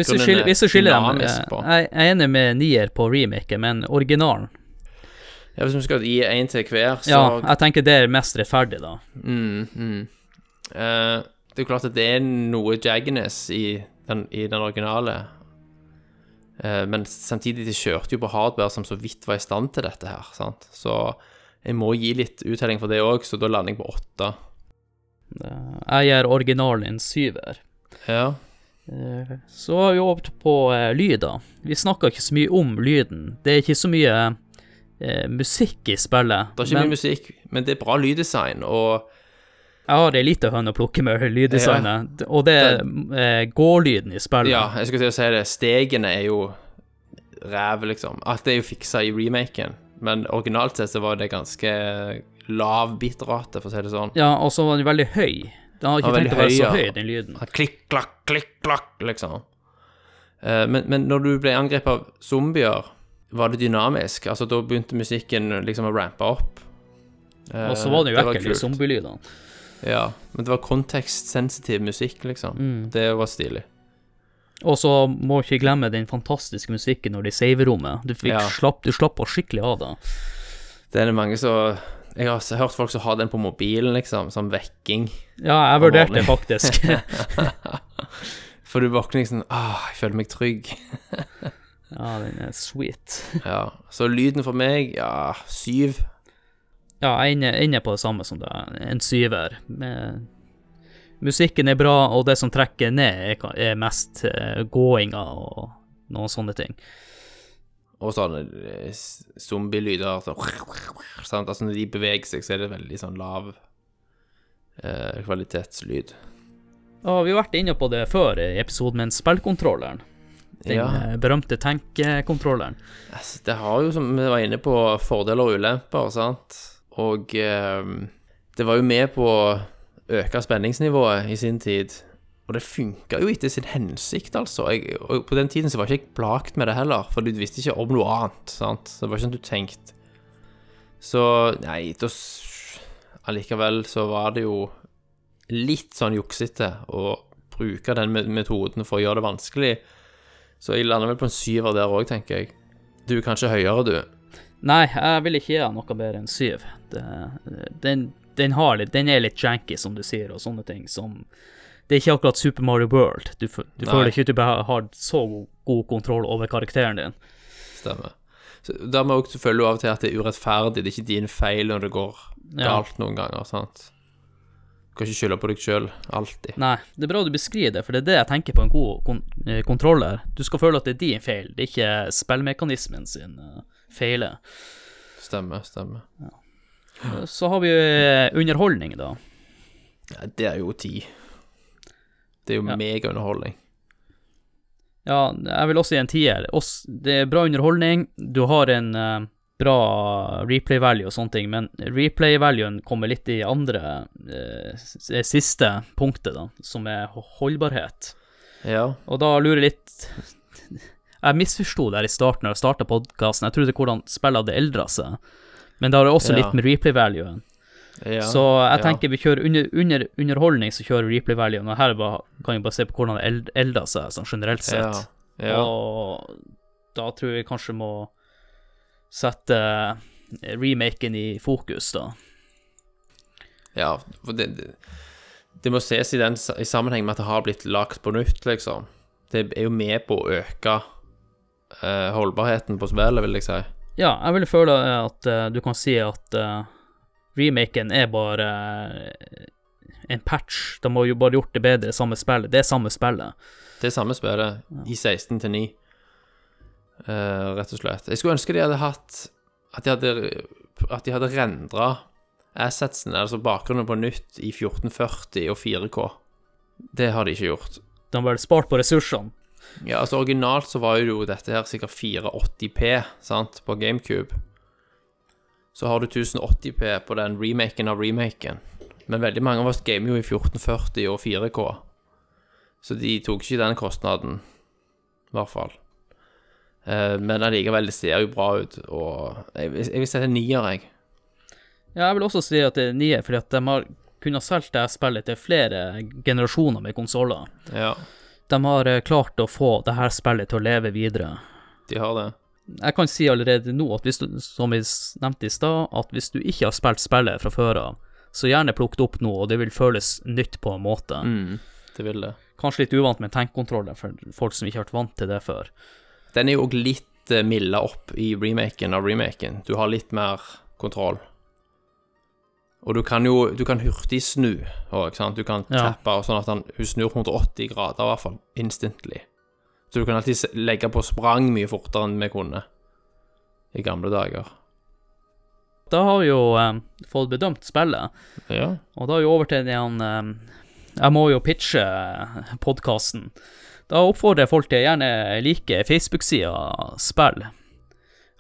S1: skiller, hvis du skylder dem eh. Jeg er enig med nier på remaken, men originalen
S2: Ja, hvis vi skal gi én til hver, så
S1: Ja, jeg tenker det er mest rettferdig, da.
S2: mm, mm. Eh, Det er klart at det er noe jagginess i i den originale. Eh, men samtidig, de kjørte jo på hardware som så vidt var i stand til dette her, sant. Så jeg må gi litt uttelling for det òg, så da lander jeg på åtte.
S1: Eh, Jeg gir originalen en syver.
S2: Ja.
S1: Eh, Så har vi over på lyd, da. Vi snakker ikke så mye om lyden. Det er ikke så mye musikk i spillet.
S2: Det er ikke
S1: men
S2: mye musikk, men det er bra lyddesign, og
S1: jeg har ei lita høne å plukke med lyddesignet, og det er eh, gålyden i spillet.
S2: Ja, jeg skulle til å si det. Stegene er jo ræv, liksom. Alt er jo fiksa i remaken, men originalt sett så var det ganske lav bitrate, for å si det sånn.
S1: Ja, og så var den veldig høy. Den har ikke
S2: Ja,
S1: tenkt å være så
S2: høy,
S1: den lyden.
S2: Sånn Klikk, klakk, klikk, klakk, liksom. Eh, men, men når du ble angrepet av zombier, var det dynamisk? Altså, da begynte musikken liksom å rampe opp. Eh,
S1: Og så var det jo ekkelt, de zombielydene.
S2: Ja, men det var kontekstsensitiv musikk, liksom.
S1: Mm.
S2: Det var stilig.
S1: Og så må ikke glemme den fantastiske musikken når de saver rommet. Du,
S2: Ja.
S1: slapp, du slapp skikkelig av det.
S2: Det er det mange som Jeg har hørt folk som har den på mobilen, liksom, som vekking.
S1: Ja, jeg vurderte det faktisk.
S2: For du våkner liksom Ah, jeg føler meg trygg.
S1: ja, den er sweet.
S2: Ja. Så lyden for meg, ja, syv.
S1: Ja, jeg er inne, på det samme som deg. En syver. Med musikken er bra, og det som trekker ned, er, mest eh, gåinga og noen sånne ting.
S2: Og sånne eh, zombielyder. Sånn, sant? Altså når de beveger seg, så er det veldig sånn lav eh, kvalitetslyd.
S1: Og vi har vært inne på det før i episoden med spillkontrolleren. Den
S2: Ja.
S1: eh, berømte tenkekontrolleren.
S2: Altså, det har jo, som vi var inne på, fordeler og ulemper, sant. Og eh, det var jo med på å øke spenningsnivået i sin tid. Og det funka jo etter sin hensikt, altså. Jeg, og på den tiden så var ikke jeg plagt med det heller, for du visste ikke om noe annet, sant. Så det var ikke sånn du tenkte. Så nei, da Allikevel så var det jo litt sånn juksete å bruke den metoden for å gjøre det vanskelig. Så jeg lander vel på en syver der òg, tenker jeg. Du er kanskje høyere, du.
S1: Nei, jeg vil ikke gi den noe bedre enn syv. Det, den, den, har litt, den er litt janky, som du sier, og sånne ting som Det er ikke akkurat Super Mario World. Du, du føler ikke at du har så god, god kontroll over karakteren din.
S2: Stemmer. Så Dermed også føler du av og til at det er urettferdig. Det er ikke din feil når det går
S1: Ja.
S2: galt noen ganger. sant? Du kan ikke skylde på deg sjøl alltid.
S1: Nei, det er bra du beskriver det, for det er det jeg tenker på en god kon eh, kontroller. Du skal føle at det er din feil, det er ikke spillmekanismen sin uh, feile.
S2: Stemmer, stemmer.
S1: Ja. Så har vi eh, underholdning, da.
S2: Ja, det er jo ti. Det er jo
S1: Ja.
S2: megaunderholdning.
S1: Ja, jeg vil også gi en tier. Det er bra underholdning, du har en uh, bra replay value og sånne ting, men replay valuen kommer litt i andre uh, siste punktet, da, som er holdbarhet.
S2: Ja.
S1: Og da lurer jeg litt Jeg misforsto her i starten, når jeg starta podkasten. Jeg trodde hvordan spillet hadde eldra seg. Men det har også
S2: Ja.
S1: litt med replay-valuen.
S2: ja.
S1: så jeg
S2: ja.
S1: tenker vi kjører under, under underholdning, så kjører replay-valuen. Og her bare, kan vi bare se på hvordan det eld, seg, sånn generelt sett.
S2: ja.
S1: Og da tror jeg kanskje må sette eh, remaken i fokus, da.
S2: ja. For det, det, det må ses i, den, i sammenheng med at det har blitt lagt på nytt, liksom. Det er jo med på å øke holdbarheten på spillet, vil jeg si.
S1: Ja, jeg vil føle at uh, du kan si at uh, remaken er bare uh, en patch. De har jo bare gjort det bedre, samme spillet. Det er samme spillet.
S2: Det er samme spillet i 16 til 9, eh, rett og slett. Jeg skulle ønske de hadde hatt At de hadde at de hadde rendra assetsene, altså bakgrunnen på nytt, i 1440 og 4K. Det har de ikke gjort.
S1: De har vel spart på ressursene.
S2: Ja, altså Originalt så var jo dette her sikkert 480P sant, på GameCube. Så har du 1080P på den remaken av remaken. Men veldig mange av oss gamer jo i 1440 og 4K. Så de tok ikke den kostnaden, i hvert fall. Eh, men allikevel, det ser jo bra ut, og jeg, vil- jeg vil si det er nier, jeg.
S1: Ja, jeg vil også si at det er nier, fordi at de har kunnet solgt det spillet til flere generasjoner med konsoller.
S2: Ja,
S1: De har eh, klart å få det her spillet til å leve videre.
S2: de har det.
S1: Jeg kan si allerede nå, at hvis du, som vi nevnte i stad, at hvis du ikke har spilt spillet fra før av, så gjerne plukk det opp nå, og det vil føles nytt på en måte.
S2: Mm, det vil det.
S1: Kanskje litt uvant med tenkkontroller for folk som ikke har vært vant til det før.
S2: Den er jo òg litt uh, milda opp i remaken av remaken. Du har litt mer kontroll. Og du kan jo du kan hurtig snu Også, ikke sant. Du kan
S1: Ja.
S2: tappe og sånn at han, hun snur 180 grader, i hvert fall. Instantly. Så du kan alltid legge på sprang mye fortere enn vi kunne i gamle dager.
S1: Da har vi jo eh, fått bedømt spillet,
S2: Ja.
S1: og da er vi over til den eh, Jeg må jo pitche podkasten. Da oppfordrer jeg folk til å gjerne like Facebook-sida Spill.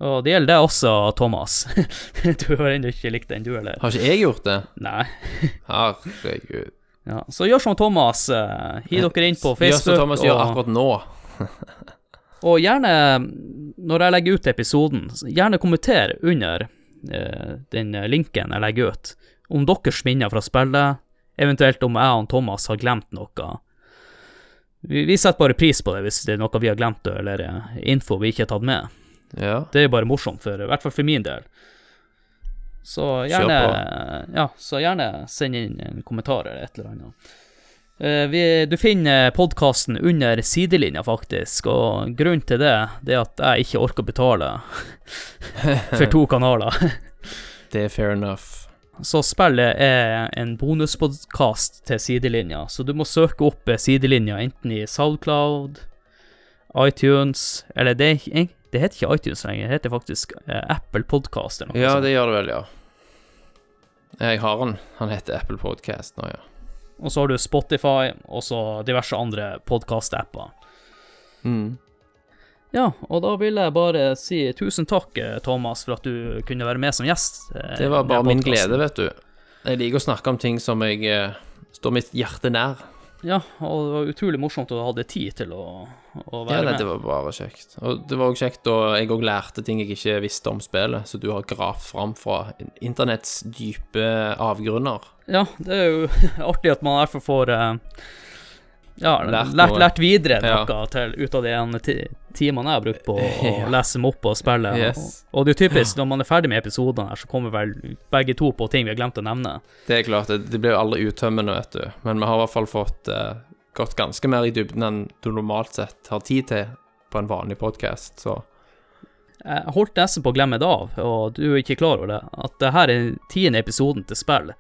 S1: Og det gjelder deg også, Thomas. du har ennå ikke likt den, du heller?
S2: Har ikke jeg gjort det?
S1: Nei.
S2: Herregud.
S1: Ja, så gjør som Thomas. Uh, Hi dere inn på Facebook.
S2: Gjør som
S1: Thomas
S2: Thomas gjør akkurat nå.
S1: og gjerne, når jeg legger ut episoden, gjerne kommenter under eh, den linken jeg legger ut, om deres minner fra spillet, eventuelt om jeg og Thomas har glemt noe. Vi, vi setter bare pris på det hvis det er noe vi har glemt, eller eh, info vi ikke har tatt med.
S2: Ja.
S1: Det er jo bare morsomt, for, i hvert fall for min del. Så gjerne, ja, så gjerne send inn en kommentar eller et eller annet. Eh, vi, du finner podkasten under sidelinja, faktisk, og grunnen til det, det er at jeg ikke orker å betale for to kanaler.
S2: Det er fair enough.
S1: Så spillet er en bonuspodkast til sidelinja, så du må søke opp sidelinja enten i Soundcloud, iTunes Eller det, er det heter ikke iTunes lenger, det heter faktisk eh, Apple Podcast eller noe
S2: Ja, det gjør det vel, ja. Jeg har den. Han heter Apple Podcast nå, ja.
S1: Og så har du Spotify, og så diverse andre podkast-apper.
S2: Mm.
S1: Ja, og da vil jeg bare si tusen takk, eh, Thomas, for at du kunne være med som gjest. eh,
S2: Det var bare min glede, vet du. Jeg liker å snakke om ting som jeg står mitt hjerte nær.
S1: Ja, og det var utrolig morsomt å ha det tid til å, å
S2: Ja,
S1: være
S2: med.
S1: med.
S2: det var bare kjekt. Og det var også kjekt, og jeg òg lærte ting jeg ikke visste om spillet, så du har gravd fram fra internetts dype avgrunner.
S1: Ja, det er jo artig at man i hvert fall får eh, ja,
S2: Lært
S1: lært, lært videre
S2: Ja.
S1: til, ut av de ene ti- timene jeg har brukt på å
S2: Ja.
S1: lese dem opp og spille.
S2: Yes.
S1: Og, og det er typisk, når man er ferdig med episodene her, så kommer vel begge to på ting vi har glemt å nevne.
S2: Det er klart, det, det blir jo aldri uttømmende, vet du. Men vi har i hvert fall fått uh, gått ganske mer i dybden enn du normalt sett har tid til på en vanlig podkast, så
S1: Jeg holdt nesten på å glemme det av, og du er ikke klar over det, at det her er tiende episoden til spill.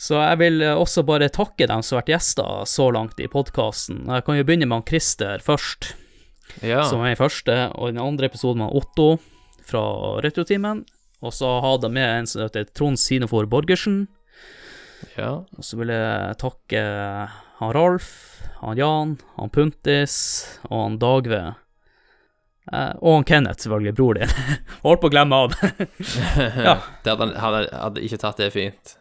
S1: Så jeg vil eh, også bare takke dem som har vært gjester så langt i podkasten. Jeg kan jo begynne med han Christer først.
S2: ja.
S1: som er i første, og den andre episoden med Otto fra Retrotimen. Og så hadde jeg med en som heter Trond Sinefor Borgersen.
S2: ja.
S1: Og så vil jeg takke han Ralf, han Jan, han Puntis og han Dagve. Uh, og han Kenneth, selvfølgelig, bror din. Holdt på å glemme av. Ja.
S2: Det hadde, hadde, hadde ikke tatt det fint.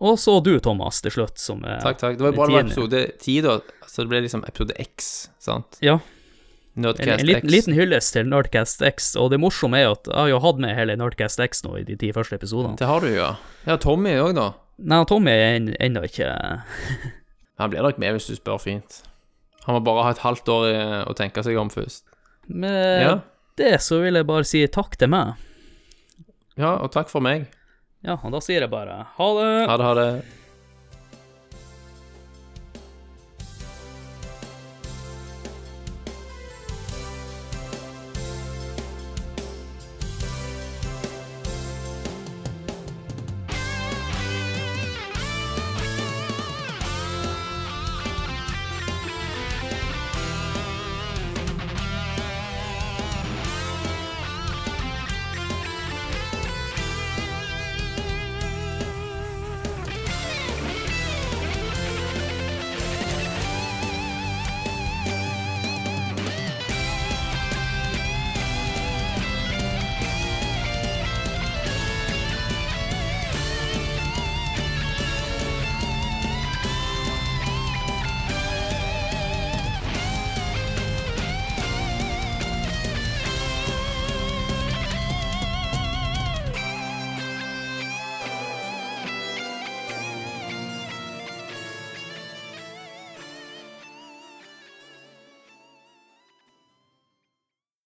S1: Og så du, Thomas, til slutt, som er
S2: Takk, takk. Det var det var episode 10, da. Så det ble liksom episode X, sant?
S1: Ja. En,
S2: Nerdcast
S1: en liten,
S2: X.
S1: liten hyllest til Nerdcast X, og det morsomme er jo at jeg har jo hatt med hele Nerdcast X nå i de ti første episodene.
S2: Det har du, ja. Ja, Tommy òg, da.
S1: Nei, Tommy er en- ennå ikke
S2: Han blir nok med hvis du spør fint. Han må bare ha et halvt år i, å tenke seg om først.
S1: Med
S2: Ja.
S1: det så vil jeg bare si takk til meg.
S2: ja, og takk for meg.
S1: Ja, og da sier jeg bare ha det.
S2: Ha det, ha det.